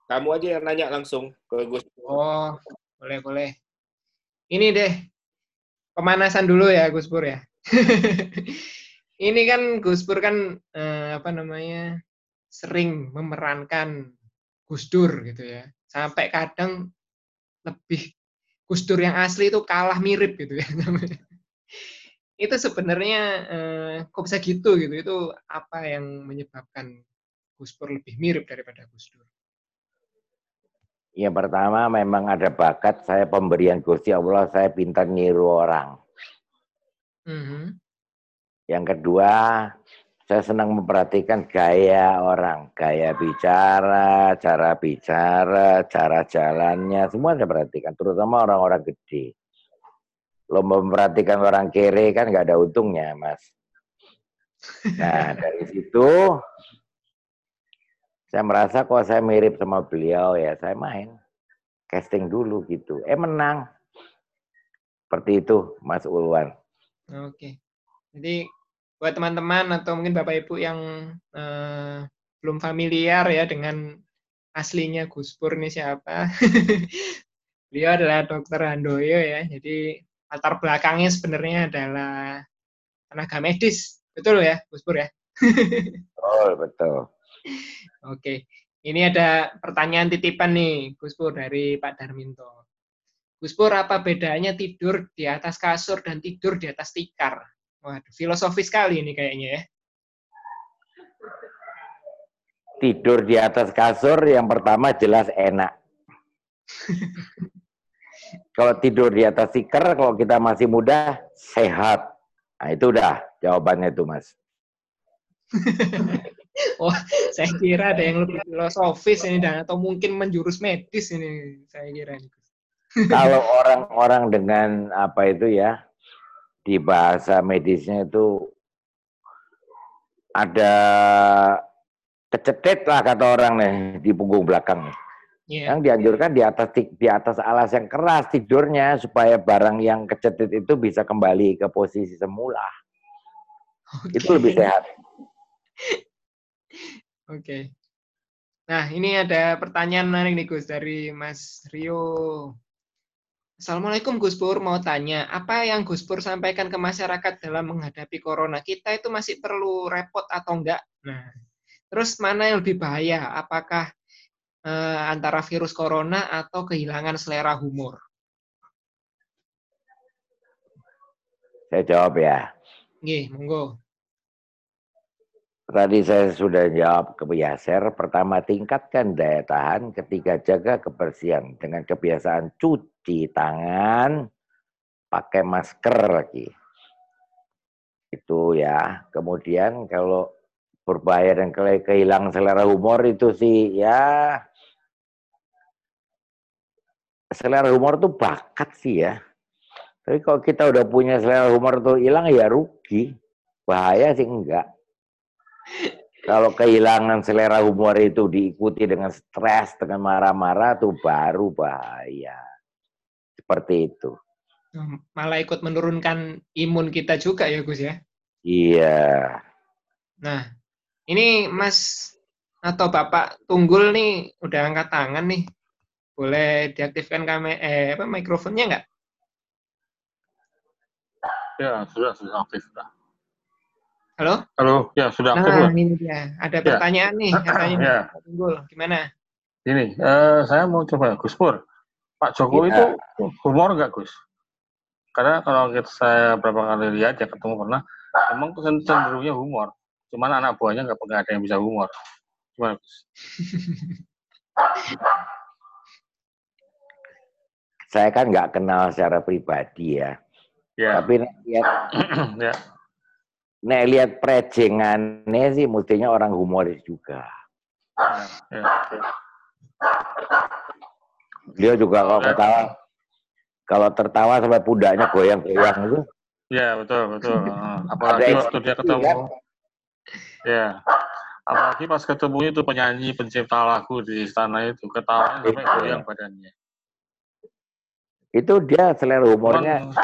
kamu aja yang nanya langsung ke Gus. Oh, boleh boleh. Ini deh pemanasan dulu ya Gus Pur ya. <laughs> ini kan Gus Pur kan eh, apa namanya sering memerankan Gus Dur gitu ya. Sampai kadang lebih Gus Dur yang asli itu kalah mirip gitu ya. <laughs> itu sebenarnya eh, kok bisa gitu gitu? Itu apa yang menyebabkan Gus Dur lebih mirip daripada Gus Dur? Yang pertama memang ada bakat saya pemberian Gusti Allah, saya pintar niru orang. Mm -hmm. Yang kedua, saya senang memperhatikan gaya orang, gaya bicara, cara bicara, cara jalannya, semua saya perhatikan, terutama orang-orang gede. Lo memperhatikan orang kere kan nggak ada untungnya, Mas. Nah, <laughs> dari situ saya merasa kok saya mirip sama beliau ya, saya main casting dulu gitu. Eh menang. Seperti itu, Mas Ulwan. Oke. Jadi buat teman-teman atau mungkin Bapak Ibu yang uh, belum familiar ya dengan aslinya Gus Pur ini siapa. <laughs> Beliau adalah Dokter Handoyo ya. Jadi latar belakangnya sebenarnya adalah tenaga medis. Betul ya, Gus Pur ya? betul, <laughs> betul. Oke. Ini ada pertanyaan titipan nih, Gus Pur dari Pak Darminto. Gus Pur, apa bedanya tidur di atas kasur dan tidur di atas tikar? Waduh, filosofis sekali ini kayaknya ya. Tidur di atas kasur yang pertama jelas enak. <laughs> kalau tidur di atas tikar, kalau kita masih muda, sehat. Nah itu udah jawabannya itu, Mas. <laughs> oh, saya kira ada yang lebih filosofis ini dan atau mungkin menjurus medis ini saya kira. Kalau orang-orang dengan apa itu ya di bahasa medisnya itu ada kecetet lah kata orang nih di punggung belakang. Yeah. Yang dianjurkan di atas di atas alas yang keras tidurnya supaya barang yang kecetet itu bisa kembali ke posisi semula. Okay. Itu lebih sehat. Oke. Okay. Nah, ini ada pertanyaan menarik nih Gus dari Mas Rio. Assalamualaikum Gus Pur, mau tanya, apa yang Gus Pur sampaikan ke masyarakat dalam menghadapi corona? Kita itu masih perlu repot atau enggak? Nah, terus mana yang lebih bahaya? Apakah eh, antara virus corona atau kehilangan selera humor? Saya jawab ya. Nggih, monggo. Tadi saya sudah jawab ke Yaser. Pertama, tingkatkan daya tahan. Ketiga, jaga kebersihan dengan kebiasaan cuci tangan, pakai masker lagi. Itu ya. Kemudian kalau berbahaya dan kehilangan selera humor itu sih ya selera humor tuh bakat sih ya. Tapi kalau kita udah punya selera humor tuh hilang ya rugi. Bahaya sih enggak. Kalau kehilangan selera humor itu diikuti dengan stres, dengan marah-marah tuh baru bahaya. Seperti itu. Malah ikut menurunkan imun kita juga ya Gus ya? Iya. Nah, ini Mas atau Bapak Tunggul nih udah angkat tangan nih. Boleh diaktifkan kamera eh apa mikrofonnya nggak? Ya, sudah, sudah aktif. Sudah. Halo? Halo, ya sudah aktif. Nah, ini dia. Ada Ya. pertanyaan nih katanya. Ya. Pak Tunggul, gimana? Ini, eh, saya mau coba Gus Pur. Pak Jokowi Ya. itu humor nggak Gus? Karena kalau kita, saya berapa kali lihat ya ketemu pernah, memang tuh cenderungnya humor. Cuman anak buahnya nggak pernah ada yang bisa humor. Gimana Gus? Saya kan nggak kenal secara pribadi ya. Ya, Tapi lihat <clears throat> ya. Nek lihat prejengannya sih mestinya orang humoris juga. ya, ya. Dia juga kalau ketawa kalau tertawa sampai pundaknya goyang-goyang itu Ya, betul, betul. <laughs> Apalagi waktu dia ketemu, ya. Apalagi pas ketemu itu penyanyi pencipta lagu di istana itu, ketawanya sampai Iya. goyang badannya. Itu dia selera humornya Cuman,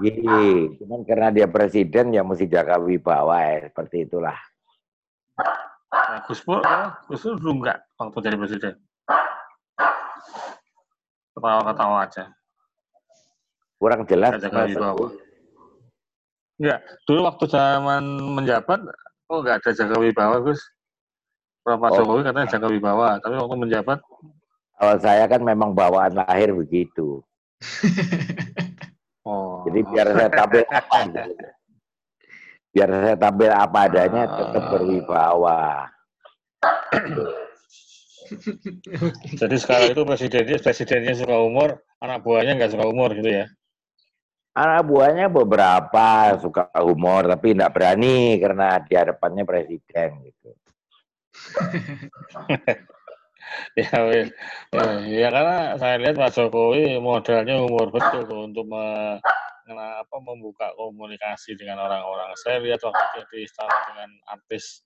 tinggi. Cuman karena dia presiden ya mesti jaga wibawa ya. Seperti itulah. Nah, Gus Pur, Gus Pur belum nggak waktu jadi presiden? Ketawa-ketawa aja. Kurang jelas. Jaga wibawa. Enggak, dulu waktu zaman menjabat, oh nggak ada jaga wibawa, Gus. Pak Oh. Jokowi katanya jaga wibawa, tapi waktu menjabat, Kalau saya kan memang bawaan lahir begitu. <laughs> oh. Jadi biar saya tampil apa <laughs> gitu. Biar saya tampil apa adanya tetap berwibawa. <laughs> Jadi sekarang itu presidennya, presidennya suka humor, anak buahnya nggak suka humor gitu ya? Anak buahnya beberapa suka humor tapi tidak berani karena di hadapannya presiden gitu. <laughs> ya, ya, ya karena saya lihat Pak Jokowi modalnya humor betul tuh untuk me, apa, membuka komunikasi dengan orang-orang. Saya lihat waktu di istana dengan artis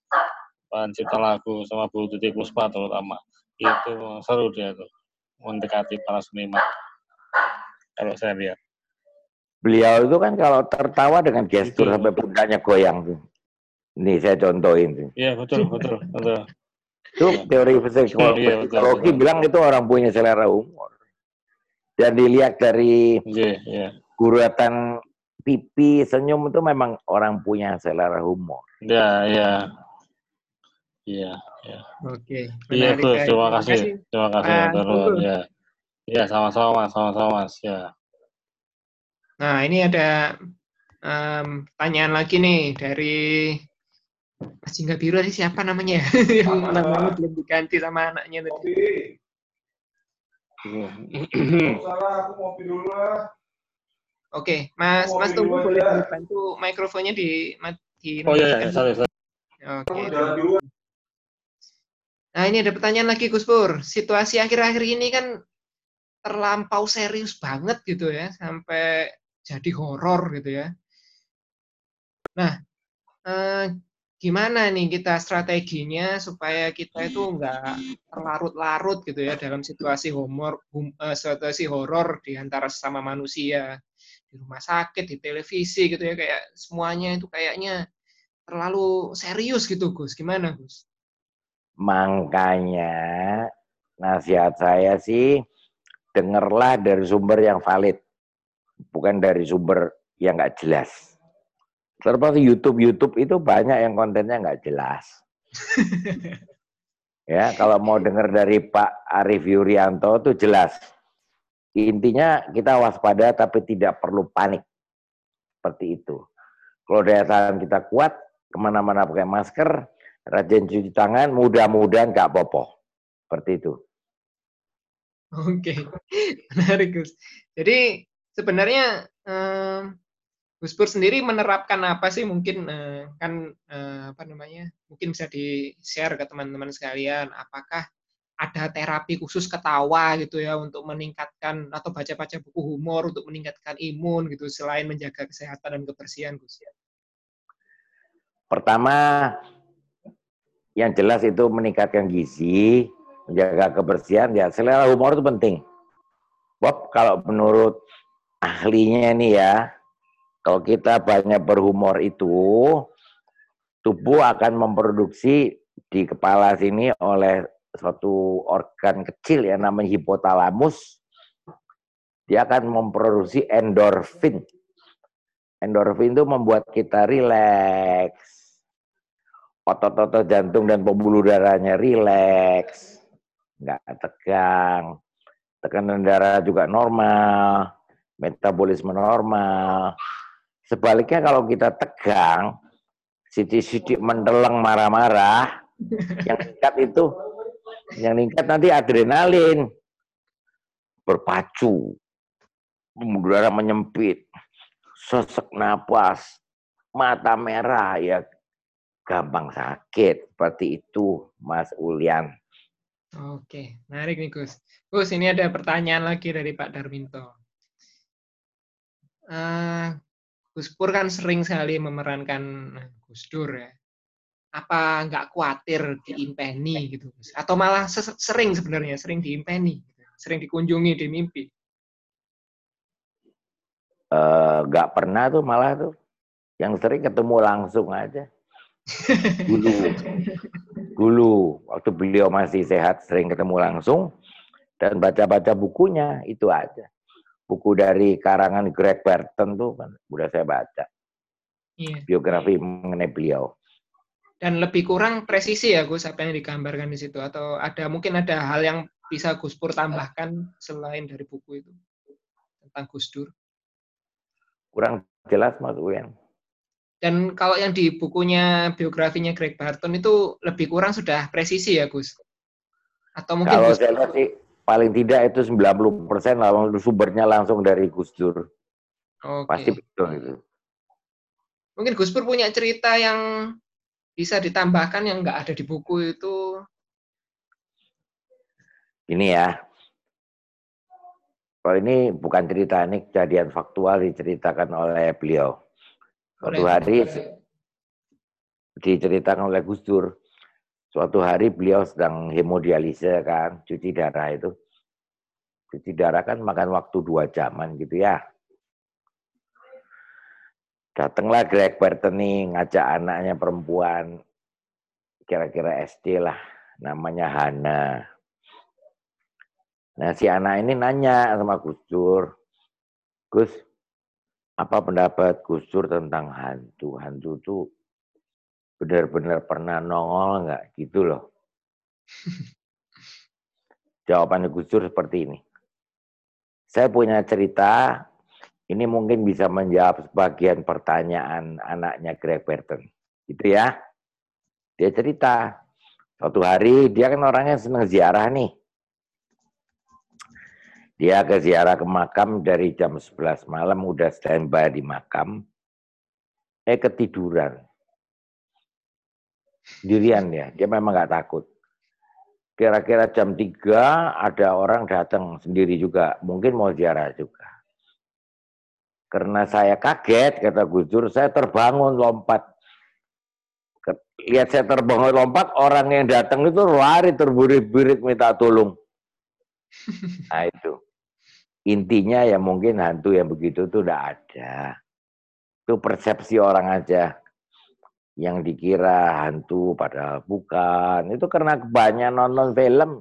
pencipta lagu sama Bu Titi Puspa terutama itu seru dia tuh mendekati para seniman. Kalau saya lihat. Beliau itu kan kalau tertawa dengan gestur Betul. sampai pundaknya goyang tuh. Nih saya contohin tuh. Iya betul betul betul. Itu teori psikologi, Iya, betul, psikologi betul. bilang itu orang punya selera humor. Dan dilihat dari Iya iya. guratan pipi, senyum itu memang orang punya selera humor. Ya iya. Iya. Oke. Iya tuh, terima kasih. Terima kasih Pak Mas. Tunggul. Ya. Ya, sama-sama Mas, sama-sama Mas. Ya. Nah, ini ada em, pertanyaan lagi nih dari Mas Jingga Biru tadi siapa namanya ya? Yang namanya belum diganti sama anaknya tadi. Oke, Mas Mas tunggu boleh dibantu mikrofonnya di di Oh iya, iya, sorry, sorry. Oke. Nah, ini ada pertanyaan lagi Gus Pur. Situasi akhir-akhir ini kan terlampau serius banget gitu ya, sampai jadi horor gitu ya. Nah, eh, gimana nih kita strateginya supaya kita itu nggak terlarut-larut gitu ya dalam situasi humor, hum- eh, situasi horor di antara sesama manusia di rumah sakit, di televisi gitu ya, kayak semuanya itu kayaknya terlalu serius gitu Gus. Gimana Gus? Makanya nasihat saya sih dengarlah dari sumber yang valid, bukan dari sumber yang nggak jelas. Terus YouTube YouTube itu banyak yang kontennya nggak jelas. <laughs> ya kalau mau dengar dari Pak Arief Yurianto itu jelas. Intinya kita waspada tapi tidak perlu panik. Seperti itu. Kalau daya tahan kita kuat, ke mana-mana pakai masker, rajin cuci tangan, mudah-mudahan nggak bopoh. Seperti itu. Oke, menarik Gus. Jadi sebenarnya eh, Gus Pur sendiri menerapkan apa sih mungkin eh, kan eh, apa namanya mungkin bisa di share ke teman-teman sekalian apakah ada terapi khusus ketawa gitu ya untuk meningkatkan atau baca-baca buku humor untuk meningkatkan imun gitu selain menjaga kesehatan dan kebersihan Gus ya. Pertama yang jelas itu meningkatkan gizi, menjaga kebersihan ya selera humor itu penting. Bob kalau menurut ahlinya ini ya, kalau kita banyak berhumor itu tubuh akan memproduksi di kepala sini oleh suatu organ kecil yang namanya hipotalamus, dia akan memproduksi endorfin. Endorfin itu membuat kita rileks. Otot-otot jantung dan pembuluh darahnya rileks. Nggak tegang. Tekanan darah juga normal. Metabolisme normal. Sebaliknya kalau kita tegang, sidik-sidik mendeleng marah-marah, <laughs> yang dekat itu yang meningkat nanti adrenalin berpacu, udara menyempit, sesek napas, mata merah ya gampang sakit seperti itu Mas Ulian. Oke, menarik nih Gus. Gus, ini ada pertanyaan lagi dari Pak Darminto. Uh, Gus Pur kan sering sekali memerankan Gus Dur ya. Apa nggak khawatir diimpeni gitu atau malah sering sebenarnya sering diimpeni gitu. sering dikunjungi di mimpi uh, nggak pernah tuh malah tuh. Yang sering ketemu langsung aja. Dulu dulu waktu beliau masih sehat sering ketemu langsung dan baca-baca bukunya itu aja buku dari karangan Greg Barton tuh kan udah saya baca. Iya. biografi mengenai beliau. Dan lebih kurang presisi ya Gus apa yang digambarkan di situ? Atau ada mungkin ada hal yang bisa Gus Pur tambahkan selain dari buku itu? Tentang Gus Dur? Kurang jelas Mas Uyan. Dan kalau yang di bukunya biografinya Greg Barton itu lebih kurang sudah presisi ya Gus? Atau mungkin kalau Gus saya lihat sih paling tidak itu 90% langsung sumbernya langsung dari Gus Dur okay. pasti betul itu mungkin Gus Pur punya cerita yang bisa ditambahkan yang nggak ada di buku itu? Ini ya. Kalau ini bukan cerita, ini kejadian faktual diceritakan oleh beliau. Suatu hari diceritakan oleh Gus Dur. Suatu hari beliau sedang hemodialisa kan, cuci darah itu. Cuci darah kan makan waktu dua jaman gitu ya. Datanglah Greg Barton nih ngajak anaknya perempuan, kira-kira SD lah, namanya Hana. Nah si anak ini nanya sama Gus Dur, Gus, apa pendapat Gus Dur tentang hantu? Hantu itu benar-benar pernah nongol nggak gitu loh. Jawabannya Gus seperti ini. Saya punya cerita ini mungkin bisa menjawab sebagian pertanyaan anaknya Greg Burton. Gitu ya. Dia cerita, suatu hari dia kan orangnya senang ziarah nih. Dia ke ziarah ke makam dari jam 11 malam, udah standby di makam. Eh ketiduran. Dirian ya, dia memang nggak takut. Kira-kira jam 3 ada orang datang sendiri juga, mungkin mau ziarah juga karena saya kaget, kata Gus Dur, saya terbangun lompat. Lihat saya terbangun lompat, orang yang datang itu lari terburit-burit minta tolong. <laughs> Nah itu. Intinya ya mungkin hantu yang begitu itu udah ada. Itu persepsi orang aja. Yang dikira hantu padahal bukan. Itu karena kebanyakan nonton film.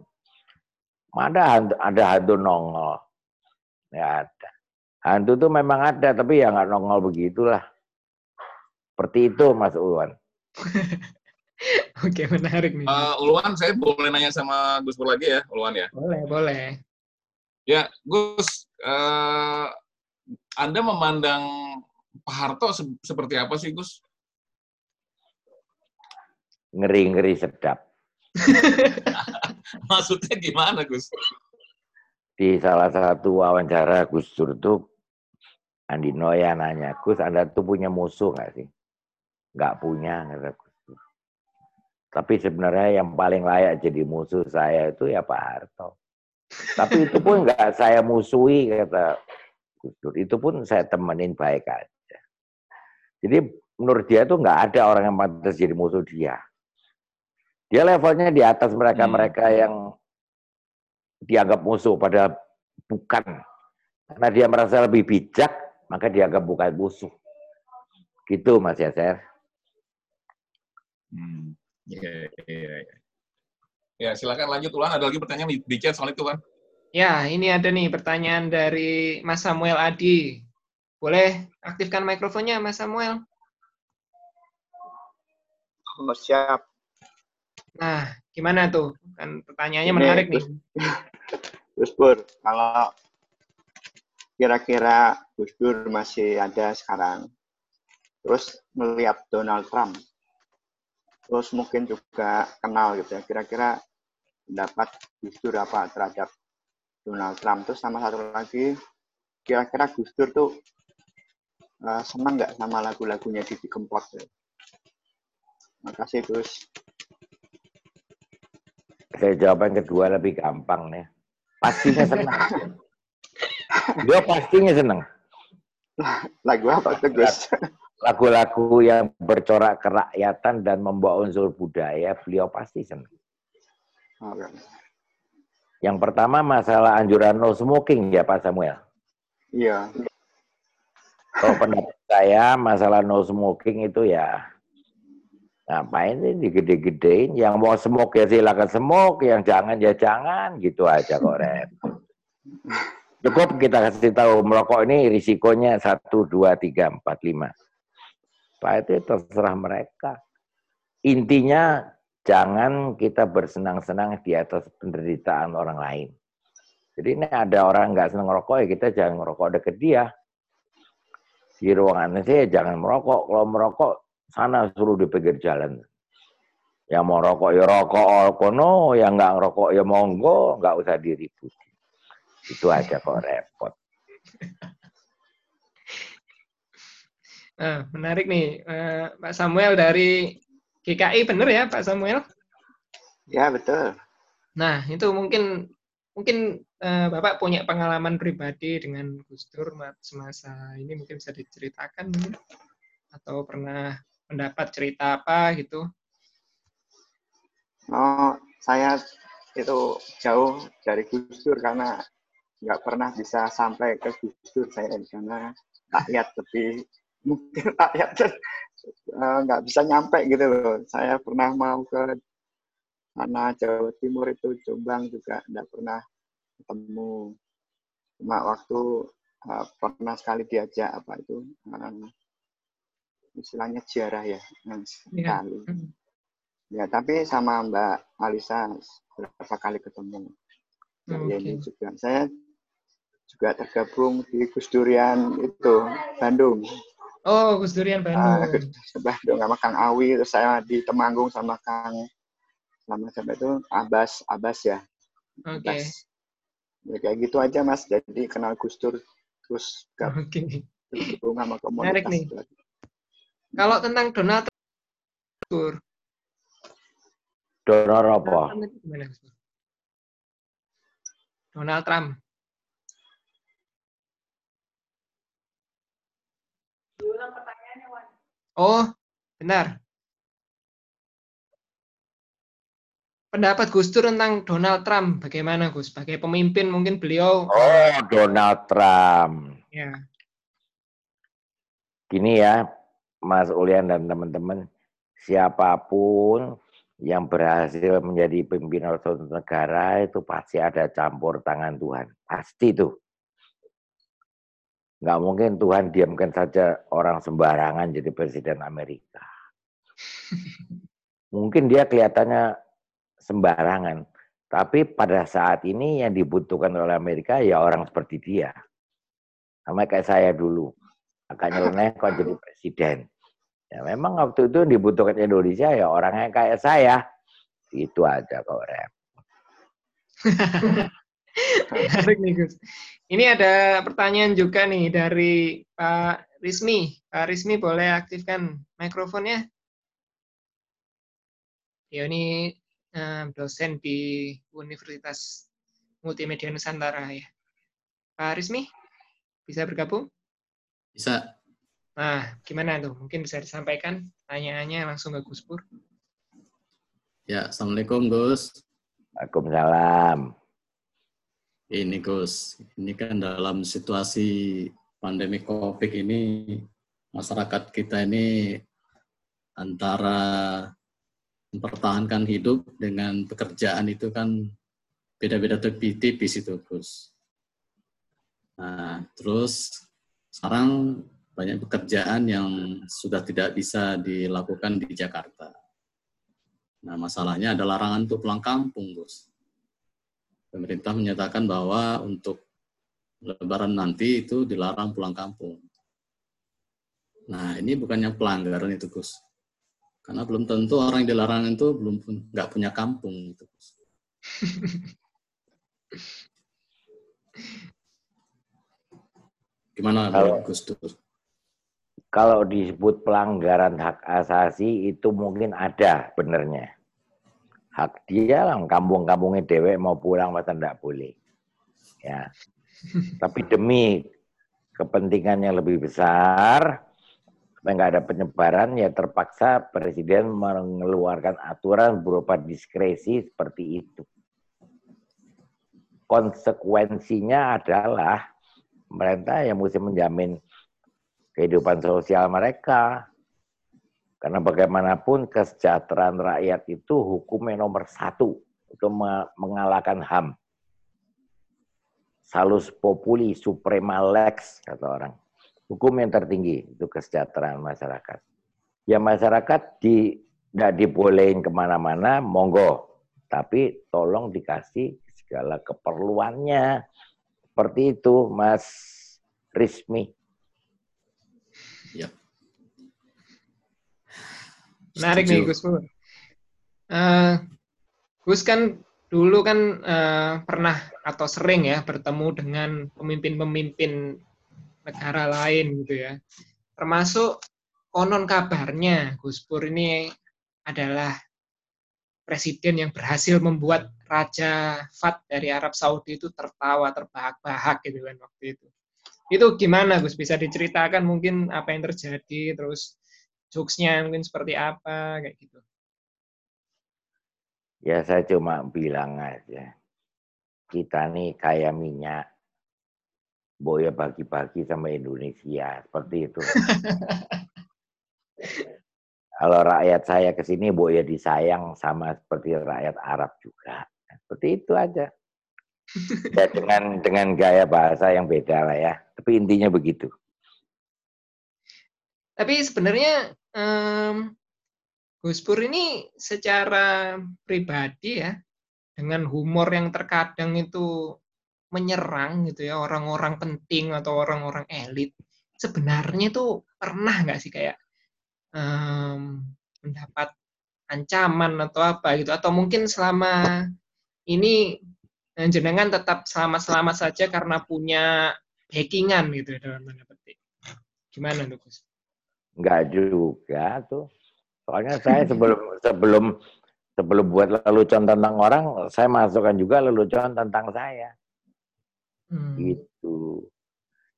Ada hantu, ada hantu nongol. Ya ada. Hantu itu memang ada, tapi ya nggak nongol begitulah. Seperti itu, Mas Ulwan. <laughs> Oke, menarik nih. Uh, Ulwan, saya boleh nanya sama Gus Pur lagi ya, Ulwan ya? Boleh, boleh. Ya, Gus, uh, Anda memandang Pak Harto se seperti apa sih, Gus? Ngeri-ngeri sedap. <laughs> Maksudnya gimana, Gus? Di salah satu wawancara Gus Dur itu Andi Noya nanya, Gus Anda tuh punya musuh nggak sih? Nggak punya, kata Gus. Tapi sebenarnya yang paling layak jadi musuh saya itu ya Pak Harto. Tapi itu pun nggak saya musuhi kata Gus Dur. Itu pun saya temenin baik aja. Jadi menurut dia itu nggak ada orang yang pantas jadi musuh dia. Dia levelnya di atas mereka-mereka hmm. yang dianggap musuh, pada bukan. Karena dia merasa lebih bijak, maka dianggap bukan musuh. Gitu Mas Yaser. Hmm. Ya, ya, ya. Ya, silakan lanjut Tuhan. Ada lagi pertanyaan di, di chat soal itu, Tuhan. Ya, ini ada nih pertanyaan dari Mas Samuel Adi. Boleh aktifkan mikrofonnya, Mas Samuel? Oh, siap. Nah, gimana tuh? Kan pertanyaannya ini, menarik nih. Gus Dur, kalau kira-kira Gus Dur masih ada sekarang, terus melihat Donald Trump, terus mungkin juga kenal gitu ya, kira-kira pendapat Gus Dur apa terhadap Donald Trump. Terus sama satu lagi, kira-kira Gus Dur tuh uh, senang nggak sama lagu-lagunya Didi Kempot? Ya? Makasih Gus. Saya jawab yang kedua lebih gampang nih. Pastinya senang. Dia pastinya senang. Lagu apa tuh Gus? Lagu-lagu yang bercorak kerakyatan dan membawa unsur budaya, beliau pasti senang. Yang pertama masalah anjuran no smoking ya Pak Samuel. Iya. Kalau pendapat saya masalah no smoking itu ya ngapain ini digede-gedein. Yang mau smoke ya silakan smoke, yang jangan ya jangan gitu aja kok. Cukup kita kasih tahu merokok ini risikonya satu dua tiga empat lima. Pak itu terserah mereka. Intinya jangan kita bersenang-senang di atas penderitaan orang lain. Jadi ini ada orang nggak senang merokok, ya kita jangan merokok deket dia. Di ruangan saya jangan merokok. Kalau merokok, sana suruh di pinggir jalan. Yang mau rokok ya rokok oh, kono, yang nggak ngerokok ya monggo, nggak usah diributi. Itu aja kok repot. Nah, <laughs> menarik nih, uh, Pak Samuel dari GKI benar ya Pak Samuel? Ya betul. Nah itu mungkin mungkin uh, Bapak punya pengalaman pribadi dengan Gus Dur semasa ini mungkin bisa diceritakan atau pernah mendapat cerita apa gitu? Oh saya itu jauh dari Gus karena nggak pernah bisa sampai ke Gus Dur saya karena rakyat lebih mungkin rakyat Eh, nggak uh, bisa nyampe gitu loh. Saya pernah mau ke mana Jawa Timur itu Jombang juga nggak pernah ketemu. Cuma waktu uh, pernah sekali diajak apa itu uh, istilahnya sejarah ya, yang sekali. Ya. ya tapi sama Mbak Alisa beberapa kali ketemu. Nah, okay. ini juga saya juga tergabung di Gus Durian itu Bandung. Oh, Gus Durian Bandung. Uh, Bandung sama Kang Awi, terus saya di Temanggung sama Kang sama siapa itu Abbas, Abbas ya. Oke. Okay. Ya, kayak gitu aja Mas. Jadi kenal Gus Dur terus gak okay. sama komunitas. nih. Kalau tentang Donald Trump, Donald apa? Donald Trump. Oh, benar. Pendapat Gus Dur tentang Donald Trump bagaimana Gus? Sebagai pemimpin mungkin beliau Oh, Donald Trump. Ya. Gini ya, Mas Ulian dan teman-teman, siapa pun yang berhasil menjadi pimpinan suatu negara itu pasti ada campur tangan Tuhan. Pasti itu. Nggak mungkin Tuhan diamkan saja orang sembarangan jadi presiden Amerika. <laughs> Mungkin dia kelihatannya sembarangan, tapi pada saat ini yang dibutuhkan oleh Amerika ya orang seperti dia. Sama kayak saya dulu. Agak nyeleneh kok jadi presiden. Ya memang waktu itu dibutuhkan Indonesia ya orang yang kayak saya. Itu aja kok rem. <laughs> Menarik nih Gus. Ini ada pertanyaan juga nih dari Pak Rismi. Pak Rismi boleh aktifkan mikrofonnya? Beliau ini uh, dosen di Universitas Multimedia Nusantara ya. Pak Rizmi, bisa bergabung? Bisa. Nah, gimana tuh? Mungkin bisa disampaikan tanya-tanya langsung ke Gus Pur. Ya, Assalamualaikum Gus. Waalaikumsalam. Ini Gus, ini kan dalam situasi pandemi COVID ini, masyarakat kita ini antara mempertahankan hidup dengan pekerjaan itu kan beda-beda tipis itu Gus. Nah, terus sekarang banyak pekerjaan yang sudah tidak bisa dilakukan di Jakarta. Nah, masalahnya ada larangan untuk pulang kampung, Gus pemerintah menyatakan bahwa untuk Lebaran nanti itu dilarang pulang kampung. Nah, ini bukannya pelanggaran itu, Gus. Karena belum tentu orang yang dilarang itu belum nggak punya kampung, itu, Gus. <laughs> Gimana, kalau, Gus Dur? Kalau disebut pelanggaran hak asasi itu mungkin ada benernya. Hak dia lah kampung-kampungnya dewek mau pulang masa tidak boleh. Ya. Tapi demi kepentingan yang lebih besar supaya nggak ada penyebaran ya terpaksa presiden mengeluarkan aturan berupa diskresi seperti itu. Konsekuensinya adalah pemerintah yang mesti menjamin kehidupan sosial mereka karena bagaimanapun kesejahteraan rakyat itu hukumnya nomor satu untuk mengalahkan HAM. Salus populi suprema lex, kata orang. Hukum yang tertinggi itu kesejahteraan masyarakat. Ya masyarakat di, tidak dibolehin ke mana-mana, monggo. Tapi tolong dikasih segala keperluannya. Seperti itu, Mas Rismi. Menarik nih Gus Pur. Uh, Gus kan dulu kan uh, pernah atau sering ya bertemu dengan pemimpin-pemimpin negara lain gitu ya. Termasuk konon kabarnya Gus Pur ini adalah presiden yang berhasil membuat Raja Fat dari Arab Saudi itu tertawa terbahak-bahak gitu kan waktu itu. Itu gimana Gus? Bisa diceritakan mungkin apa yang terjadi terus jokesnya mungkin seperti apa kayak gitu. Ya saya cuma bilang aja. Kita nih kayak minyak. Boya bagi-bagi sama Indonesia seperti itu. <laughs> Kalau rakyat saya ke sini boya disayang sama seperti rakyat Arab juga. Seperti itu aja. Ya dengan dengan gaya bahasa yang beda lah ya. Tapi intinya begitu. Tapi sebenarnya um, Gus Pur ini secara pribadi ya dengan humor yang terkadang itu menyerang gitu ya orang-orang penting atau orang-orang elit sebenarnya itu pernah nggak sih kayak um, mendapat ancaman atau apa gitu atau mungkin selama ini eh, jenengan tetap selamat-selamat saja karena punya backingan gitu ya, dalam tanda petik gimana tuh Gus? Enggak juga tuh. Soalnya saya sebelum <laughs> sebelum sebelum buat lelucon tentang orang, saya masukkan juga lelucon tentang saya. Hmm. Gitu.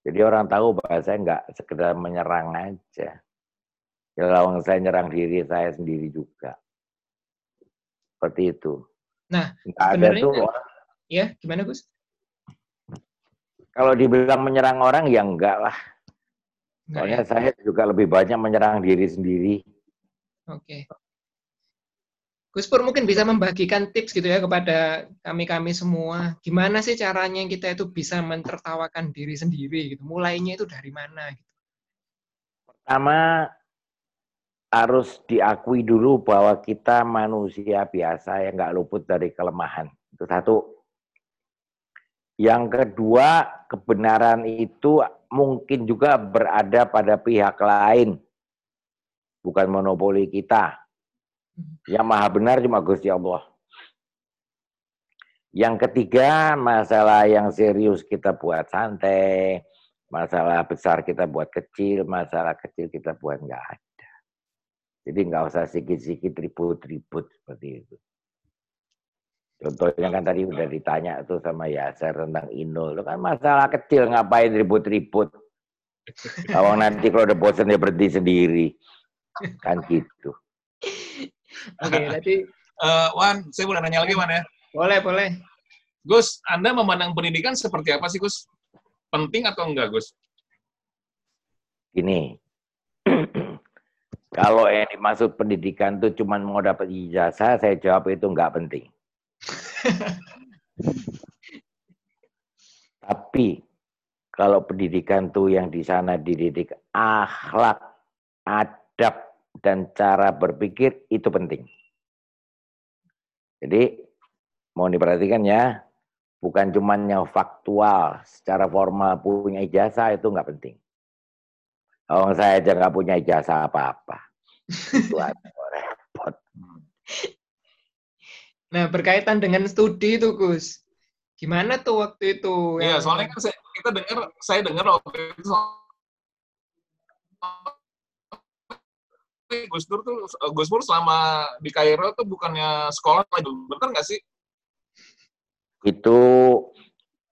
Jadi orang tahu bahwa saya enggak sekedar menyerang aja. Kalau ya, saya nyerang diri saya sendiri juga. Seperti itu. Nah, ada tuh orang, ya gimana Gus? Kalau dibilang menyerang orang ya enggak lah. Soalnya ya. saya juga lebih banyak menyerang diri sendiri. Oke. Gus Pur mungkin bisa membagikan tips gitu ya kepada kami-kami semua. Gimana sih caranya kita itu bisa mentertawakan diri sendiri gitu. Mulainya itu dari mana gitu. Pertama harus diakui dulu bahwa kita manusia biasa yang nggak luput dari kelemahan. Itu satu. Yang kedua, kebenaran itu mungkin juga berada pada pihak lain. Bukan monopoli kita. Yang maha benar cuma Gusti Allah. Yang ketiga, masalah yang serius kita buat santai, masalah besar kita buat kecil, masalah kecil kita buat nggak ada. Jadi nggak usah sikit-sikit ribut-ribut seperti itu. Contohnya kan tadi udah ditanya tuh sama Yaser tentang Inul. Itu kan masalah kecil ngapain ribut-ribut. Awang nanti kalau udah bosan dia berhenti sendiri. Kan gitu. Oke, berarti <laughs> Eh, Wan, saya boleh nanya lagi, Wan ya? boleh, boleh. Gus, Anda memandang pendidikan seperti apa sih, Gus? Penting atau enggak, Gus? Gini, <clears throat> kalau yang dimaksud pendidikan tuh cuma mau dapat ijazah, saya jawab itu nggak penting. Tapi kalau pendidikan tuh yang di sana dididik akhlak, adab, dan cara berpikir itu penting. Jadi mau diperhatikan ya, bukan cuma yang faktual, secara formal punya ijazah itu nggak penting. Oh, saya aja nggak punya ijazah apa-apa. <laughs> Itu repot. Nah, berkaitan dengan studi itu, Gus. Gimana tuh waktu itu? Iya, yang- soalnya kan saya, kita dengar, saya dengar waktu itu Gus Dur tuh, Gus Dur selama di Kairo tuh bukannya sekolah lagi, bener nggak sih? Itu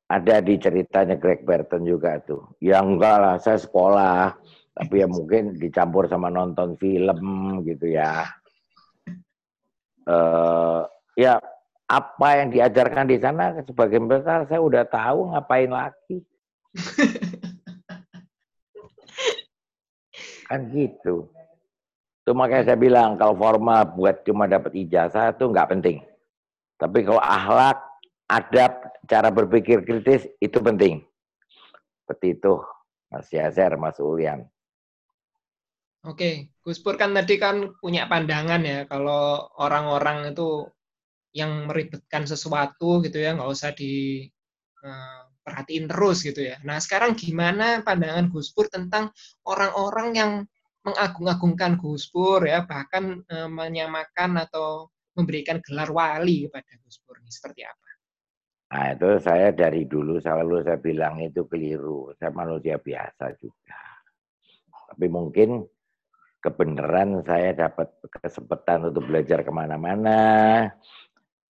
ada di ceritanya Greg Burton juga tuh. Ya enggak lah, saya sekolah. Tapi ya mungkin dicampur sama nonton film gitu ya. eh ya apa yang diajarkan di sana sebagian besar saya udah tahu ngapain lagi. <laughs> kan gitu. Itu makanya saya bilang kalau formal buat cuma dapat ijazah itu nggak penting. Tapi kalau akhlak, adab, cara berpikir kritis itu penting. Seperti itu, Mas Yaser, Mas Ulian. Oke, Gus Pur kan tadi kan punya pandangan ya kalau orang-orang itu yang meribetkan sesuatu gitu ya nggak usah di eh, perhatiin terus gitu ya. Nah sekarang gimana pandangan Gus Pur tentang orang-orang yang mengagung-agungkan Gus Pur ya bahkan eh, menyamakan atau memberikan gelar wali kepada Gus Pur ini seperti apa? Nah itu saya dari dulu selalu saya bilang itu keliru. Saya manusia biasa juga. Tapi mungkin kebenaran saya dapat kesempatan untuk belajar ke mana-mana.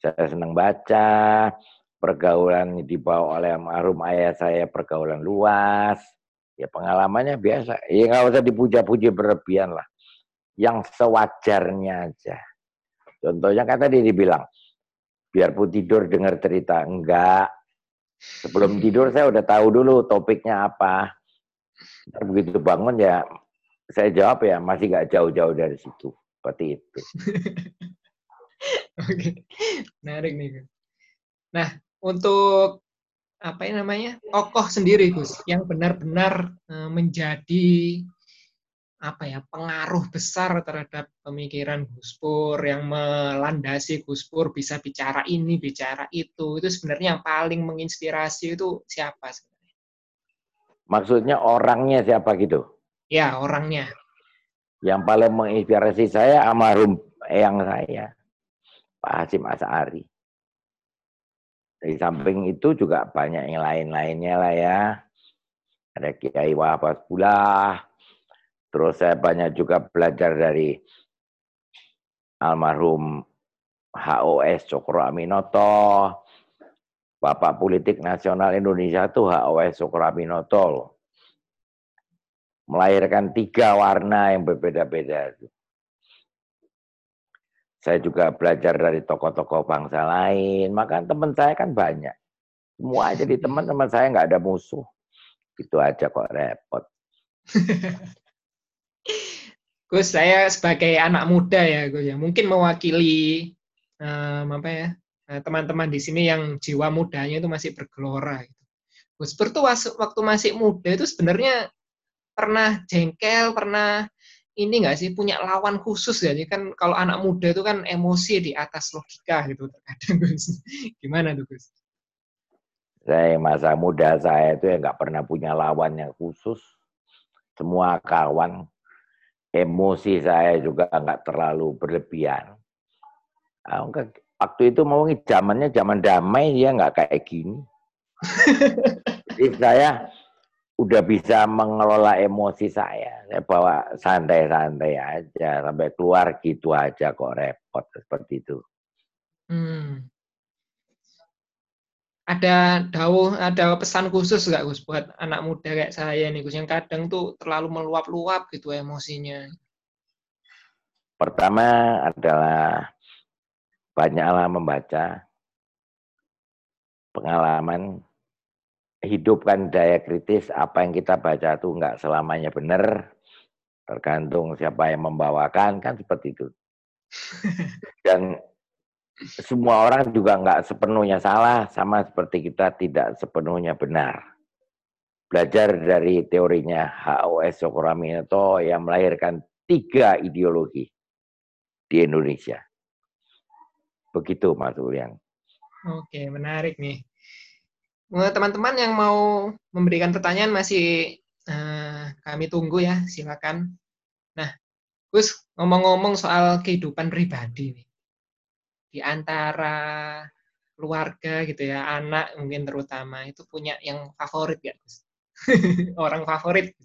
Saya senang baca, pergaulan dibawa oleh almarhum ayah saya pergaulan luas. Ya pengalamannya biasa. Ya nggak usah dipuja-puji berlebihan lah. Yang sewajarnya aja. Contohnya kan tadi dibilang, biarpun tidur dengar cerita. Enggak. Sebelum tidur saya udah tahu dulu topiknya apa. Begitu bangun ya saya jawab ya masih nggak jauh-jauh dari situ. Seperti itu. <laughs> Oke, menarik nih Gus. Nah, untuk apa ya namanya tokoh sendiri Gus yang benar-benar eh, menjadi apa ya pengaruh besar terhadap pemikiran Gus Pur yang melandasi Gus Pur bisa bicara ini bicara itu itu sebenarnya yang paling menginspirasi itu siapa sebenarnya? Maksudnya orangnya siapa gitu? Ya orangnya. Yang paling menginspirasi saya almarhum eyang saya, Pak Hasim Asari. Di samping itu juga banyak yang lain-lainnya lah ya. Ada Kiai Wahab pula. Terus saya banyak juga belajar dari almarhum HOS Cokro Aminoto. Bapak politik nasional Indonesia itu HOS Cokro Aminoto. Melahirkan tiga warna yang berbeda-beda. Saya juga belajar dari tokoh-tokoh bangsa lain. Maka teman saya kan banyak. Semua jadi teman-teman saya nggak ada musuh. Itu aja kok repot. <laughs> Gus, saya sebagai anak muda ya, Gus ya, mungkin mewakili um, apa ya eh, teman-teman di sini yang jiwa mudanya itu masih bergelora. Gitu. Gus waktu masih muda itu sebenarnya pernah jengkel, pernah ini nggak sih punya lawan khusus ya? Kan kalau anak muda itu kan emosi di atas logika gitu terkadang Gus. <laughs> Gimana tuh Gus? Saya masa muda saya itu ya nggak pernah punya lawan yang khusus. Semua kawan, emosi saya juga nggak terlalu berlebihan. Waktu itu mau zamannya zaman damai dia nggak kayak gini. <laughs> Jadi saya udah bisa mengelola emosi saya. Saya bawa santai-santai aja sampai keluar gitu aja kok repot seperti itu. Hmm. Ada dawuh, ada pesan khusus nggak Gus buat anak muda kayak saya nih Gus yang kadang tuh terlalu meluap-luap gitu emosinya. Pertama adalah banyaklah membaca pengalaman hidupkan daya kritis apa yang kita baca itu nggak selamanya benar. Tergantung siapa yang membawakan kan seperti itu. <laughs> Dan semua orang juga nggak sepenuhnya salah sama seperti kita tidak sepenuhnya benar. Belajar dari teorinya HOS Sokoraminato yang melahirkan tiga ideologi di Indonesia. Begitu Mas Ulian Oke, menarik nih. Teman-teman yang mau memberikan pertanyaan masih uh, kami tunggu ya, silakan. Nah, Gus ngomong-ngomong soal kehidupan pribadi nih, di antara keluarga gitu ya, anak mungkin terutama itu punya yang favorit ya, Gus? <laughs> Orang favorit?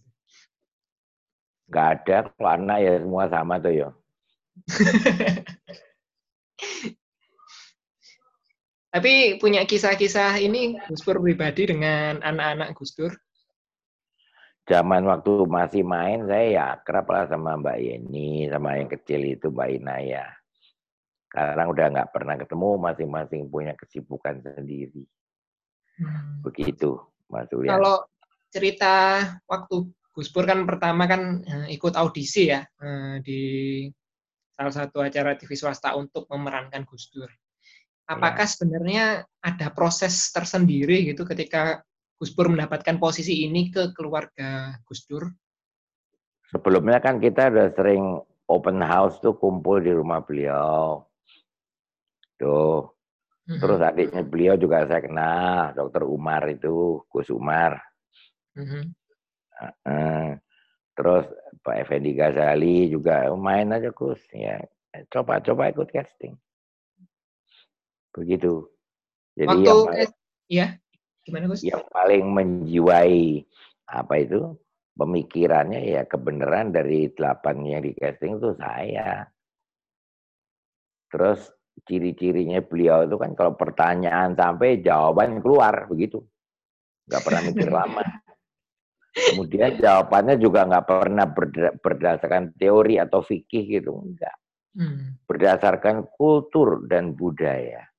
Gak ada, kalau anak ya semua sama tuh ya. <laughs> Tapi punya kisah-kisah ini Gus Pur pribadi dengan anak-anak Gus Dur? Zaman waktu masih main, saya ya kerap lah sama Mbak Yeni, sama yang kecil itu Mbak Inaya. Sekarang udah nggak pernah ketemu, masing-masing punya kesibukan sendiri. Hmm. Begitu, Mas Ulian. Kalau cerita waktu Gus Pur kan pertama kan eh, ikut audisi ya eh, di salah satu acara TV swasta untuk memerankan Gus Dur. Apakah ya. sebenarnya ada proses tersendiri gitu ketika Gus Dur mendapatkan posisi ini ke keluarga Gus Dur? Sebelumnya kan kita udah sering open house tuh kumpul di rumah beliau. Tuh. Mm-hmm. Terus adiknya beliau juga saya kenal, Dokter Umar itu, Gus Umar. Mm-hmm. Uh, terus Pak Effendi Ghazali juga main aja Gus, ya coba-coba ikut casting. Begitu. Jadi Waktu, yang paling, ya, gimana Gus? Yang paling menjiwai apa itu pemikirannya ya kebenaran dari delapan yang di casting itu saya. Terus ciri-cirinya beliau itu kan kalau pertanyaan sampai jawaban keluar begitu. Nggak pernah mikir <laughs> lama. Kemudian jawabannya juga nggak pernah berdasarkan teori atau fikih gitu, enggak. Hmm. Berdasarkan kultur dan budaya.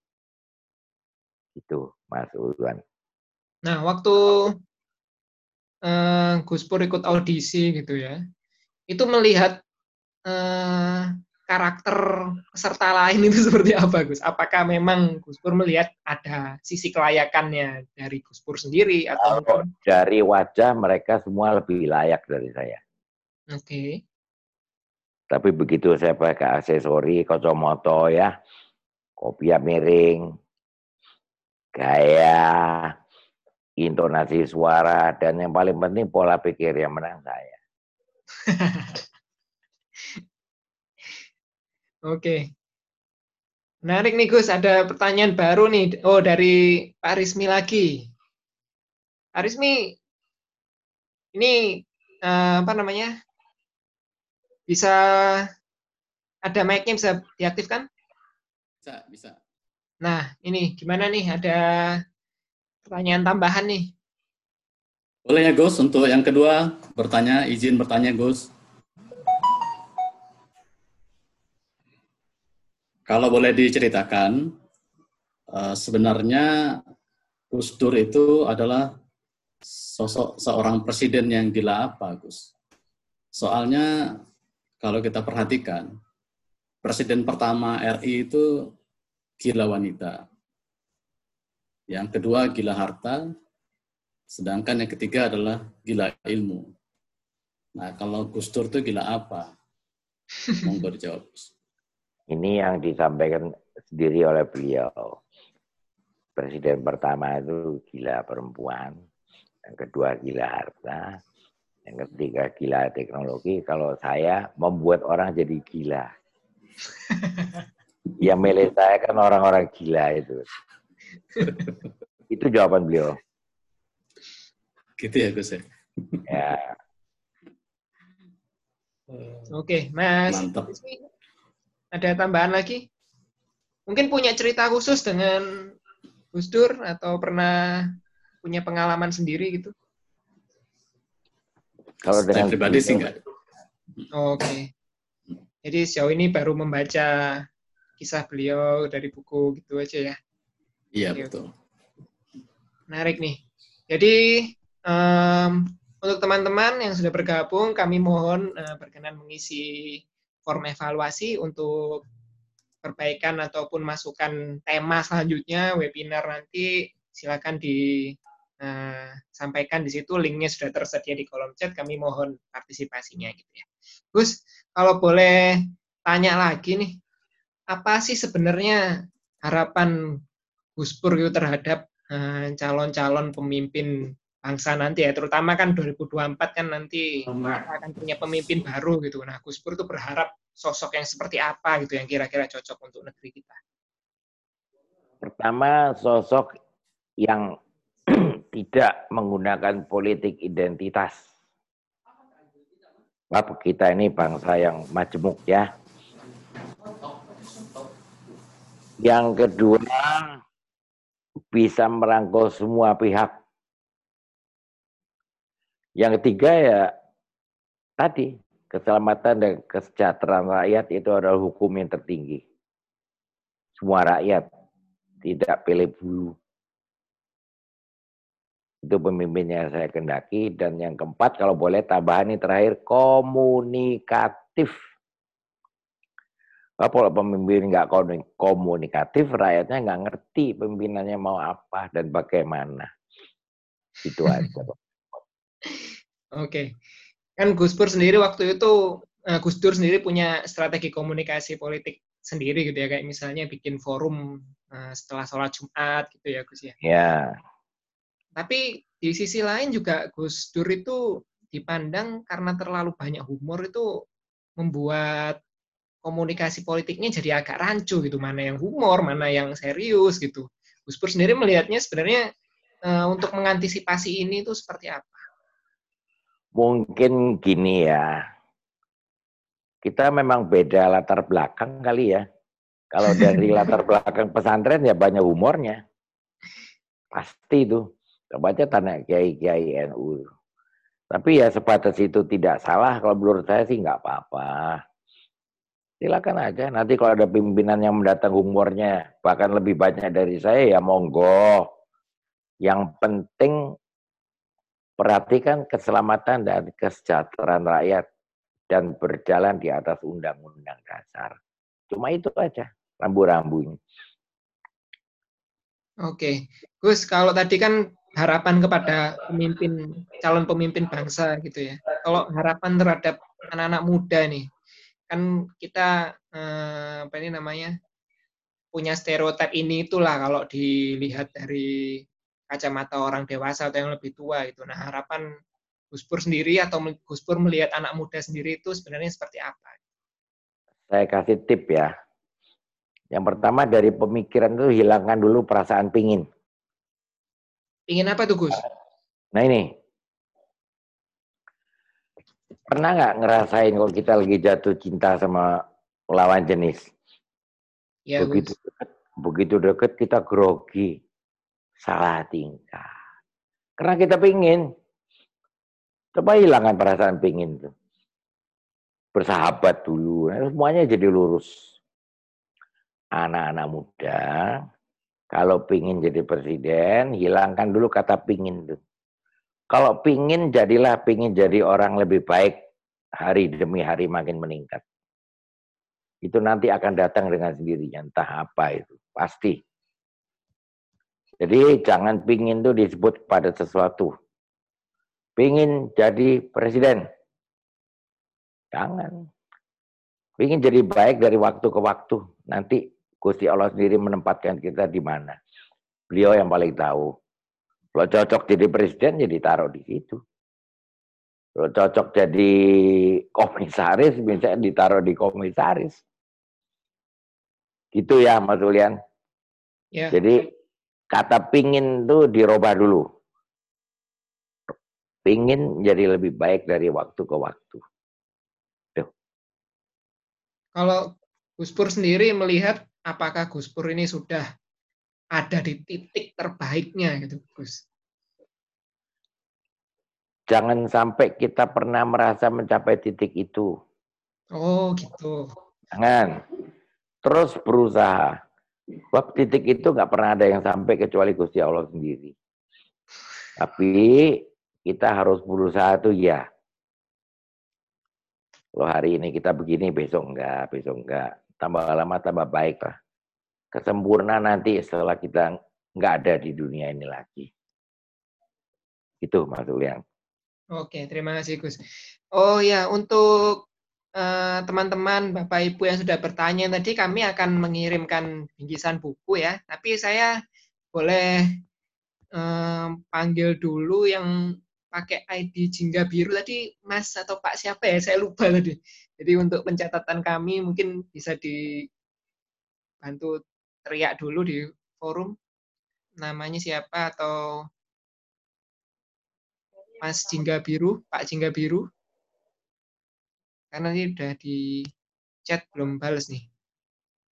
Itu Mas Ulwan. Nah, waktu uh, Gus Pur ikut audisi gitu ya, itu melihat uh, karakter peserta lain itu <laughs> seperti apa, Gus? Apakah memang Gus Pur melihat ada sisi kelayakannya dari Gus Pur sendiri atau oh, dari wajah mereka semua lebih layak dari saya. Oke. Okay. Tapi begitu saya pakai aksesori, kacamata ya, kopiah miring, gaya, intonasi suara, dan yang paling penting pola pikir yang menang saya. <laughs> Oke. Menarik nih Gus, ada pertanyaan baru nih. Oh, dari Pak Rismi lagi. Pak Rismi, ini uh, apa namanya? Bisa ada mic-nya bisa diaktifkan? Bisa, bisa. Nah, ini gimana nih? Ada pertanyaan tambahan nih. Boleh ya, Gus. Untuk yang kedua, bertanya, izin bertanya, Gus. Kalau boleh diceritakan, eh, sebenarnya Gus Dur itu adalah sosok seorang presiden yang gila apa, Gus? Soalnya kalau kita perhatikan, presiden pertama RI itu gila wanita. Yang kedua gila harta, sedangkan yang ketiga adalah gila ilmu. Nah, kalau Gus Dur itu gila apa? <laughs> Monggo dijawab. Ini yang disampaikan sendiri oleh beliau. Presiden pertama itu gila perempuan, yang kedua gila harta, yang ketiga gila teknologi. Kalau saya membuat orang jadi gila. <laughs> yang milih saya kan orang-orang gila itu. itu jawaban beliau. Gitu ya Gus ya. Ya, Oke, Mas. Mantap. Ada tambahan lagi? Mungkin punya cerita khusus dengan Gus Dur atau pernah punya pengalaman sendiri gitu? kalau dengan pribadi sih enggak. Oke. Jadi sejauh ini baru membaca kisah beliau dari buku gitu aja ya. Iya, Oke, betul. Menarik nih. Jadi em, untuk teman-teman yang sudah bergabung, kami mohon eh, berkenan mengisi form evaluasi untuk perbaikan ataupun masukan tema selanjutnya webinar nanti silakan disampaikan di situ linknya sudah tersedia di kolom chat kami mohon partisipasinya gitu ya Gus kalau boleh tanya lagi nih apa sih sebenarnya harapan Gus Pur itu terhadap eh, calon-calon pemimpin bangsa nanti ya terutama kan 2024 kan nanti akan punya pemimpin baru gitu nah Gus Pur tuh berharap sosok yang seperti apa gitu yang kira-kira cocok untuk negeri kita Pertama, sosok yang <clears throat> tidak menggunakan politik identitas. Sebab kita ini bangsa yang majemuk ya. Yang kedua, bisa merangkul semua pihak. Yang ketiga ya tadi, keselamatan dan kesejahteraan rakyat itu adalah hukum yang tertinggi. Semua rakyat, tidak pilih bulu. Itu pemimpinnya saya kendaki. Dan yang keempat, kalau boleh tambahan ini terakhir, komunikatif. Kalau pemimpin nggak komunikatif, rakyatnya nggak ngerti pemimpinannya mau apa dan bagaimana. Itu aja. <laughs> Oke. Kan Gus Pur sendiri waktu itu eh, Gus Dur sendiri punya strategi komunikasi politik sendiri gitu ya kayak misalnya bikin forum eh, setelah sholat Jumat gitu ya Gus ya. Ya, Tapi di sisi lain juga Gus Dur itu dipandang karena terlalu banyak humor itu membuat komunikasi politiknya jadi agak rancu gitu mana yang humor mana yang serius gitu. Gus Pur sendiri melihatnya sebenarnya eh, untuk mengantisipasi ini itu seperti apa? mungkin gini ya. Kita memang beda latar belakang kali ya. Kalau dari <laughs> latar belakang pesantren ya banyak humornya. Pasti itu. Coba aja tanya kiai-kiai NU. Tapi ya sebatas itu tidak salah. Kalau menurut saya sih nggak apa-apa. Silakan aja. Nanti kalau ada pimpinan yang mendatang humornya bahkan lebih banyak dari saya ya monggo. Yang penting perhatikan keselamatan dan kesejahteraan rakyat dan berjalan di atas undang-undang dasar. Cuma itu aja rambu-rambunya. Oke, Gus, kalau tadi kan harapan kepada pemimpin calon pemimpin bangsa gitu ya. Kalau harapan terhadap anak-anak muda nih, kan kita eh, apa ini namanya punya stereotip ini itulah kalau dilihat dari kacamata orang dewasa atau yang lebih tua gitu. Nah harapan Gus Pur sendiri atau Gus Pur melihat anak muda sendiri itu sebenarnya seperti apa? Saya kasih tip ya. Yang pertama dari pemikiran itu hilangkan dulu perasaan pingin. Ingin apa tuh Gus? Nah ini, pernah nggak ngerasain kalau kita lagi jatuh cinta sama lawan jenis? Ya begitu Gus. deket, begitu deket kita grogi, salah tingkah. Karena kita pingin, coba hilangkan perasaan pingin tuh. Bersahabat dulu, nah, semuanya jadi lurus. Anak-anak muda, kalau pingin jadi presiden, hilangkan dulu kata pingin tuh. Kalau pingin, jadilah pingin jadi orang lebih baik hari demi hari makin meningkat. Itu nanti akan datang dengan sendirinya, entah apa itu, pasti. Jadi jangan pingin tuh disebut pada sesuatu. Pingin jadi presiden. Jangan. Pingin jadi baik dari waktu ke waktu. Nanti Gusti Allah sendiri menempatkan kita di mana. Beliau yang paling tahu. Kalau cocok jadi presiden, ya ditaruh di situ. Kalau cocok jadi komisaris, misalnya ditaruh di komisaris. Gitu ya, Mas Ulian. Ya. Jadi kata pingin tuh dirubah dulu. Pingin jadi lebih baik dari waktu ke waktu. Tuh. Kalau Gus Pur sendiri melihat apakah Gus Pur ini sudah ada di titik terbaiknya gitu, Gus? Jangan sampai kita pernah merasa mencapai titik itu. Oh, gitu. Jangan. Terus berusaha. Sebab titik itu nggak pernah ada yang sampai kecuali Gusti Allah sendiri. Tapi kita harus berusaha tuh ya. Kalau hari ini kita begini, besok enggak, besok enggak. Tambah lama tambah baik lah. Kesempurnaan nanti setelah kita enggak ada di dunia ini lagi. Itu Mas Ulian. Oke, terima kasih Gus. Oh ya, untuk eh, teman-teman, uh, Bapak Ibu yang sudah bertanya tadi, kami akan mengirimkan bingkisan buku ya. Tapi saya boleh uh, panggil dulu yang pakai ID Jingga Biru tadi Mas atau Pak siapa ya? Saya lupa tadi. Jadi untuk pencatatan kami mungkin bisa dibantu teriak dulu di forum namanya siapa atau Mas Jingga Biru, Pak Jingga Biru. Karena ini udah di chat belum balas nih.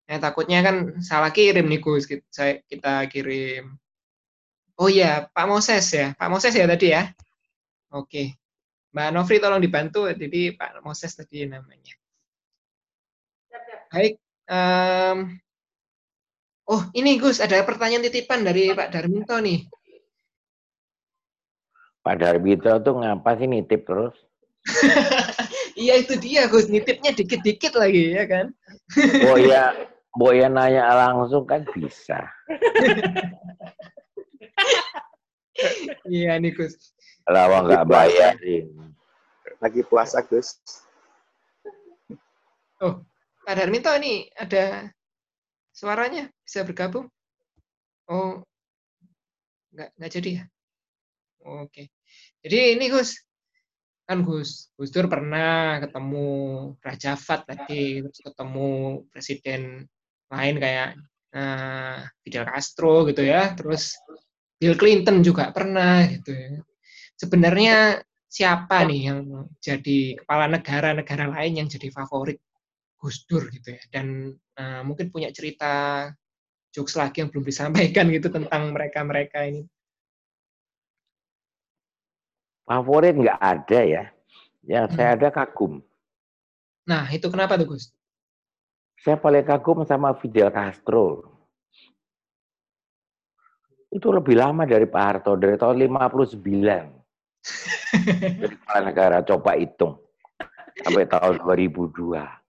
Nah, takutnya kan salah kirim nih Gus. Kita, kita kirim. Oh iya, Pak Moses ya. Pak Moses ya tadi ya. Oke. Mbak Novri tolong dibantu, jadi Pak Moses tadi namanya. Baik. Um, oh, ini Gus, ada pertanyaan titipan dari Pak Darminto nih. Pak Darminto tuh ngapa sih nitip terus? <laughs> iya itu dia Gus, nitipnya dikit-dikit lagi ya kan. <laughs> oh iya, Boya nanya langsung kan bisa. <laughs> iya nih Gus. Lawa nggak bayar Lagi puasa, Gus. Oh, Pak Darminto ini ada suaranya bisa bergabung? Oh, nggak nggak jadi ya? Oke. Jadi ini Gus, kan Gus, Gus Dur pernah ketemu Raja Fat tadi, terus ketemu presiden lain kayak uh, Fidel Castro gitu ya, terus Bill Clinton juga pernah gitu ya sebenarnya siapa nih yang jadi kepala negara-negara lain yang jadi favorit Gus Dur gitu ya dan uh, mungkin punya cerita jokes lagi yang belum disampaikan gitu tentang mereka-mereka ini. Favorit nggak ada ya. Yang hmm. saya ada kagum. Nah itu kenapa tuh Gus? Saya paling kagum sama Fidel Castro. Itu lebih lama dari Pak Harto dari tahun 59 <laughs> jadi kepala negara coba hitung sampai tahun 2002.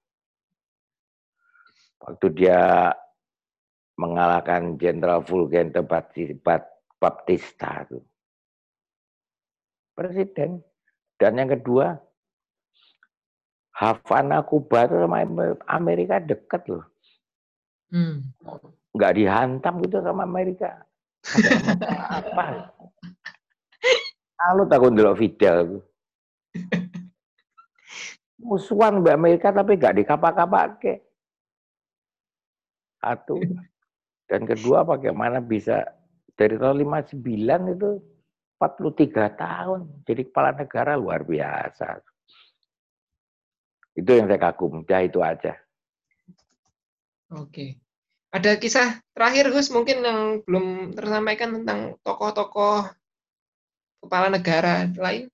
Waktu dia mengalahkan Jenderal Fulgencio Baptista itu. Presiden. Dan yang kedua, Havana, Kuba itu sama Amerika dekat loh. Hmm. Nggak dihantam gitu sama Amerika. apa? Kalau takut dulu Fidel. Musuhan Mbak Amerika tapi gak dikapak-kapak ke. Satu. Dan kedua bagaimana bisa dari tahun 59 itu 43 tahun jadi kepala negara luar biasa. Itu yang saya kagum, ya itu aja. Oke. Ada kisah terakhir Gus mungkin yang belum tersampaikan tentang tokoh-tokoh kepala negara lain?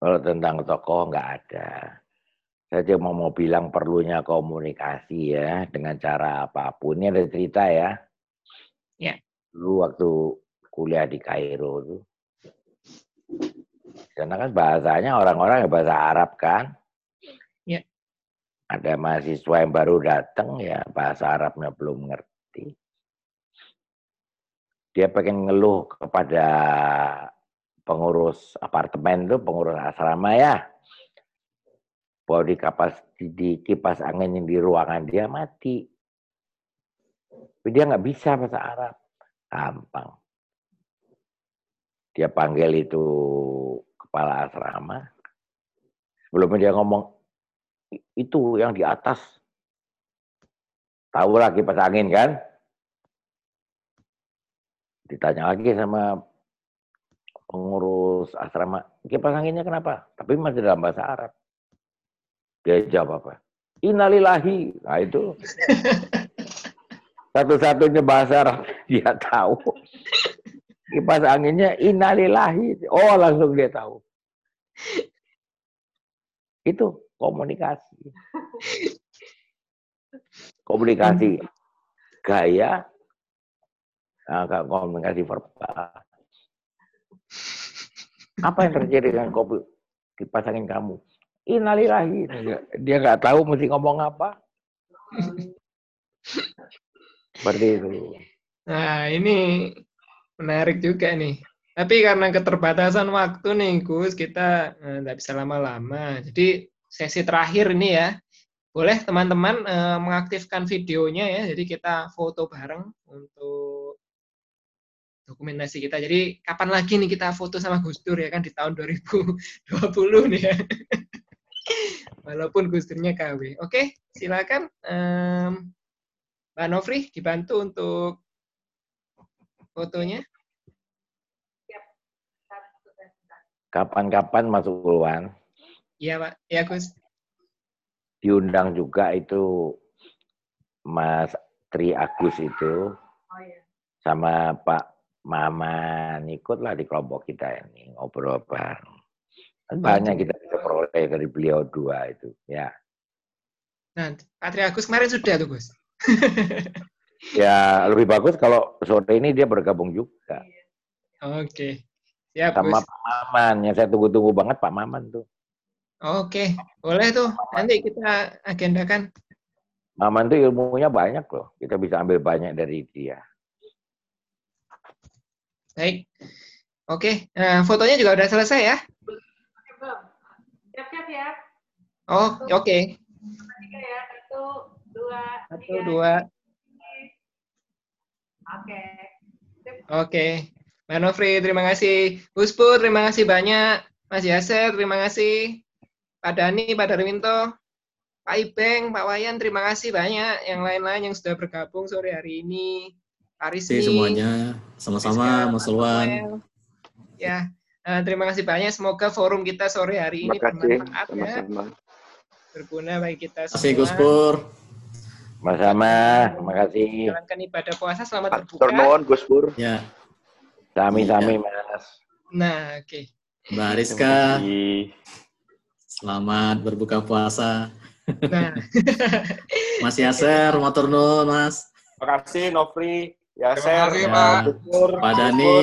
Kalau tentang tokoh nggak ada. Saya cuma mau bilang perlunya komunikasi ya dengan cara apa pun. Ini ada cerita ya. Ya. Dulu waktu kuliah di Kairo tuh. Karena kan bahasanya orang-orang ya bahasa Arab kan. Ya. Ada mahasiswa yang baru datang ya bahasa Arabnya belum ngerti. Dia pengen ngeluh kepada pengurus apartemen itu pengurus asrama ya bahwa di kapas di kipas angin yang di ruangan dia mati. Tapi dia nggak bisa bahasa Arab. Gampang. Dia panggil itu kepala asrama. Sebelumnya dia ngomong itu yang di atas. Tahu lagi kipas angin kan? Ditanya lagi sama pengurus asrama, kipas anginnya kenapa? Tapi masih dalam bahasa Arab. Dia jawab apa? Innalillahi. Nah itu <laughs> satu-satunya bahasa Arab dia tahu. Kipas anginnya innalillahi. Oh langsung dia tahu. Itu komunikasi. Komunikasi gaya, nah, komunikasi verbal. Apa yang terjadi dengan kopi kipas angin kamu? Innalillahi. Dia nggak tahu mesti ngomong apa. Seperti itu. Nah, ini menarik juga nih. Tapi karena keterbatasan waktu nih, Gus, kita eh, nggak bisa lama-lama. Jadi sesi terakhir ini ya, boleh teman-teman eh, mengaktifkan videonya ya. Jadi kita foto bareng untuk dokumentasi kita. Jadi kapan lagi nih kita foto sama Gus Dur ya kan di tahun 2020 nih ya. Walaupun Gus Durnya KW. Oke, silakan um, Mbak Novri dibantu untuk fotonya. Kapan-kapan masuk duluan. Iya, Pak. Ya, Gus. Diundang juga itu Mas Tri Agus itu. Oh iya. Sama Pak Maman ikutlah di kelompok kita ini ngobrol bareng. Kan banyak kita peroleh dari beliau dua itu, ya. Nah, Pak Tri Agus kemarin sudah tuh, Gus. <laughs> ya lebih bagus kalau sore ini dia bergabung juga. Oke. Siap, Sama Gus. Pak Maman, yang saya tunggu-tunggu banget Pak Maman tuh. Oke, boleh tuh. Nanti kita agendakan. Maman tuh ilmunya banyak loh. Kita bisa ambil banyak dari dia. Baik. Oke, nah, fotonya juga udah selesai ya? Siap-siap ya. Oh, oke. Tiga ya. Satu, dua, Satu, tiga. dua. Oke. Sip. Oke. Mbak Nofri, terima kasih. Gus Pur, terima kasih banyak. Mas Yaser, terima kasih. Pak Dani, Pak Darwinto, Pak Ibeng, Pak Wayan, terima kasih banyak. Yang lain-lain yang sudah bergabung sore hari ini. Pak Rizky, Terima semuanya. Sama-sama, Mas. Noel. Ya, eh, terima kasih banyak. Semoga forum kita sore hari ini bermanfaat ya, Sama-sama. berguna bagi kita Terima kasih Gus semua. Pur. Sama-sama, terima kasih. Jalankan ibadah puasa selamat Pak berbuka. Turnuwun, Gus Pur. Ya, Sami-sami, Mas. Nah, oke. Mbak Rizka, selamat berbuka puasa. Nah, <laughs> Mas Yaser, motor nun, Mas. Terima kasih Nofri, Terima Yaser, kasih, Ya. Pak. Gus Pak Dani,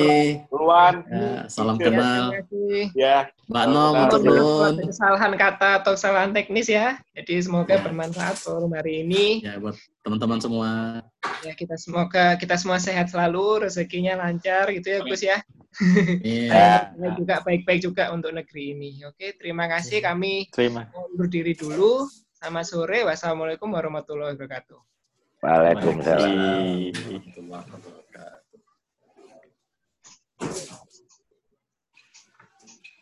Duluan, ya, salam ya, kenal. terima ya. Mbak Nom, maaf kalau nun. ada kesalahan kata atau kesalahan teknis ya. Jadi semoga Ya. bermanfaat forum hari ini. Ya, buat teman-teman semua. Ya kita semoga kita semua sehat selalu, rezekinya lancar gitu ya Gus ya. Iya. Dan juga baik-baik juga untuk negeri ini. Oke, terima kasih kami Terima. mau undur diri dulu. Selamat sore. Wassalamualaikum warahmatullahi wabarakatuh. Waalaikumsalam. Waalaikumsalam.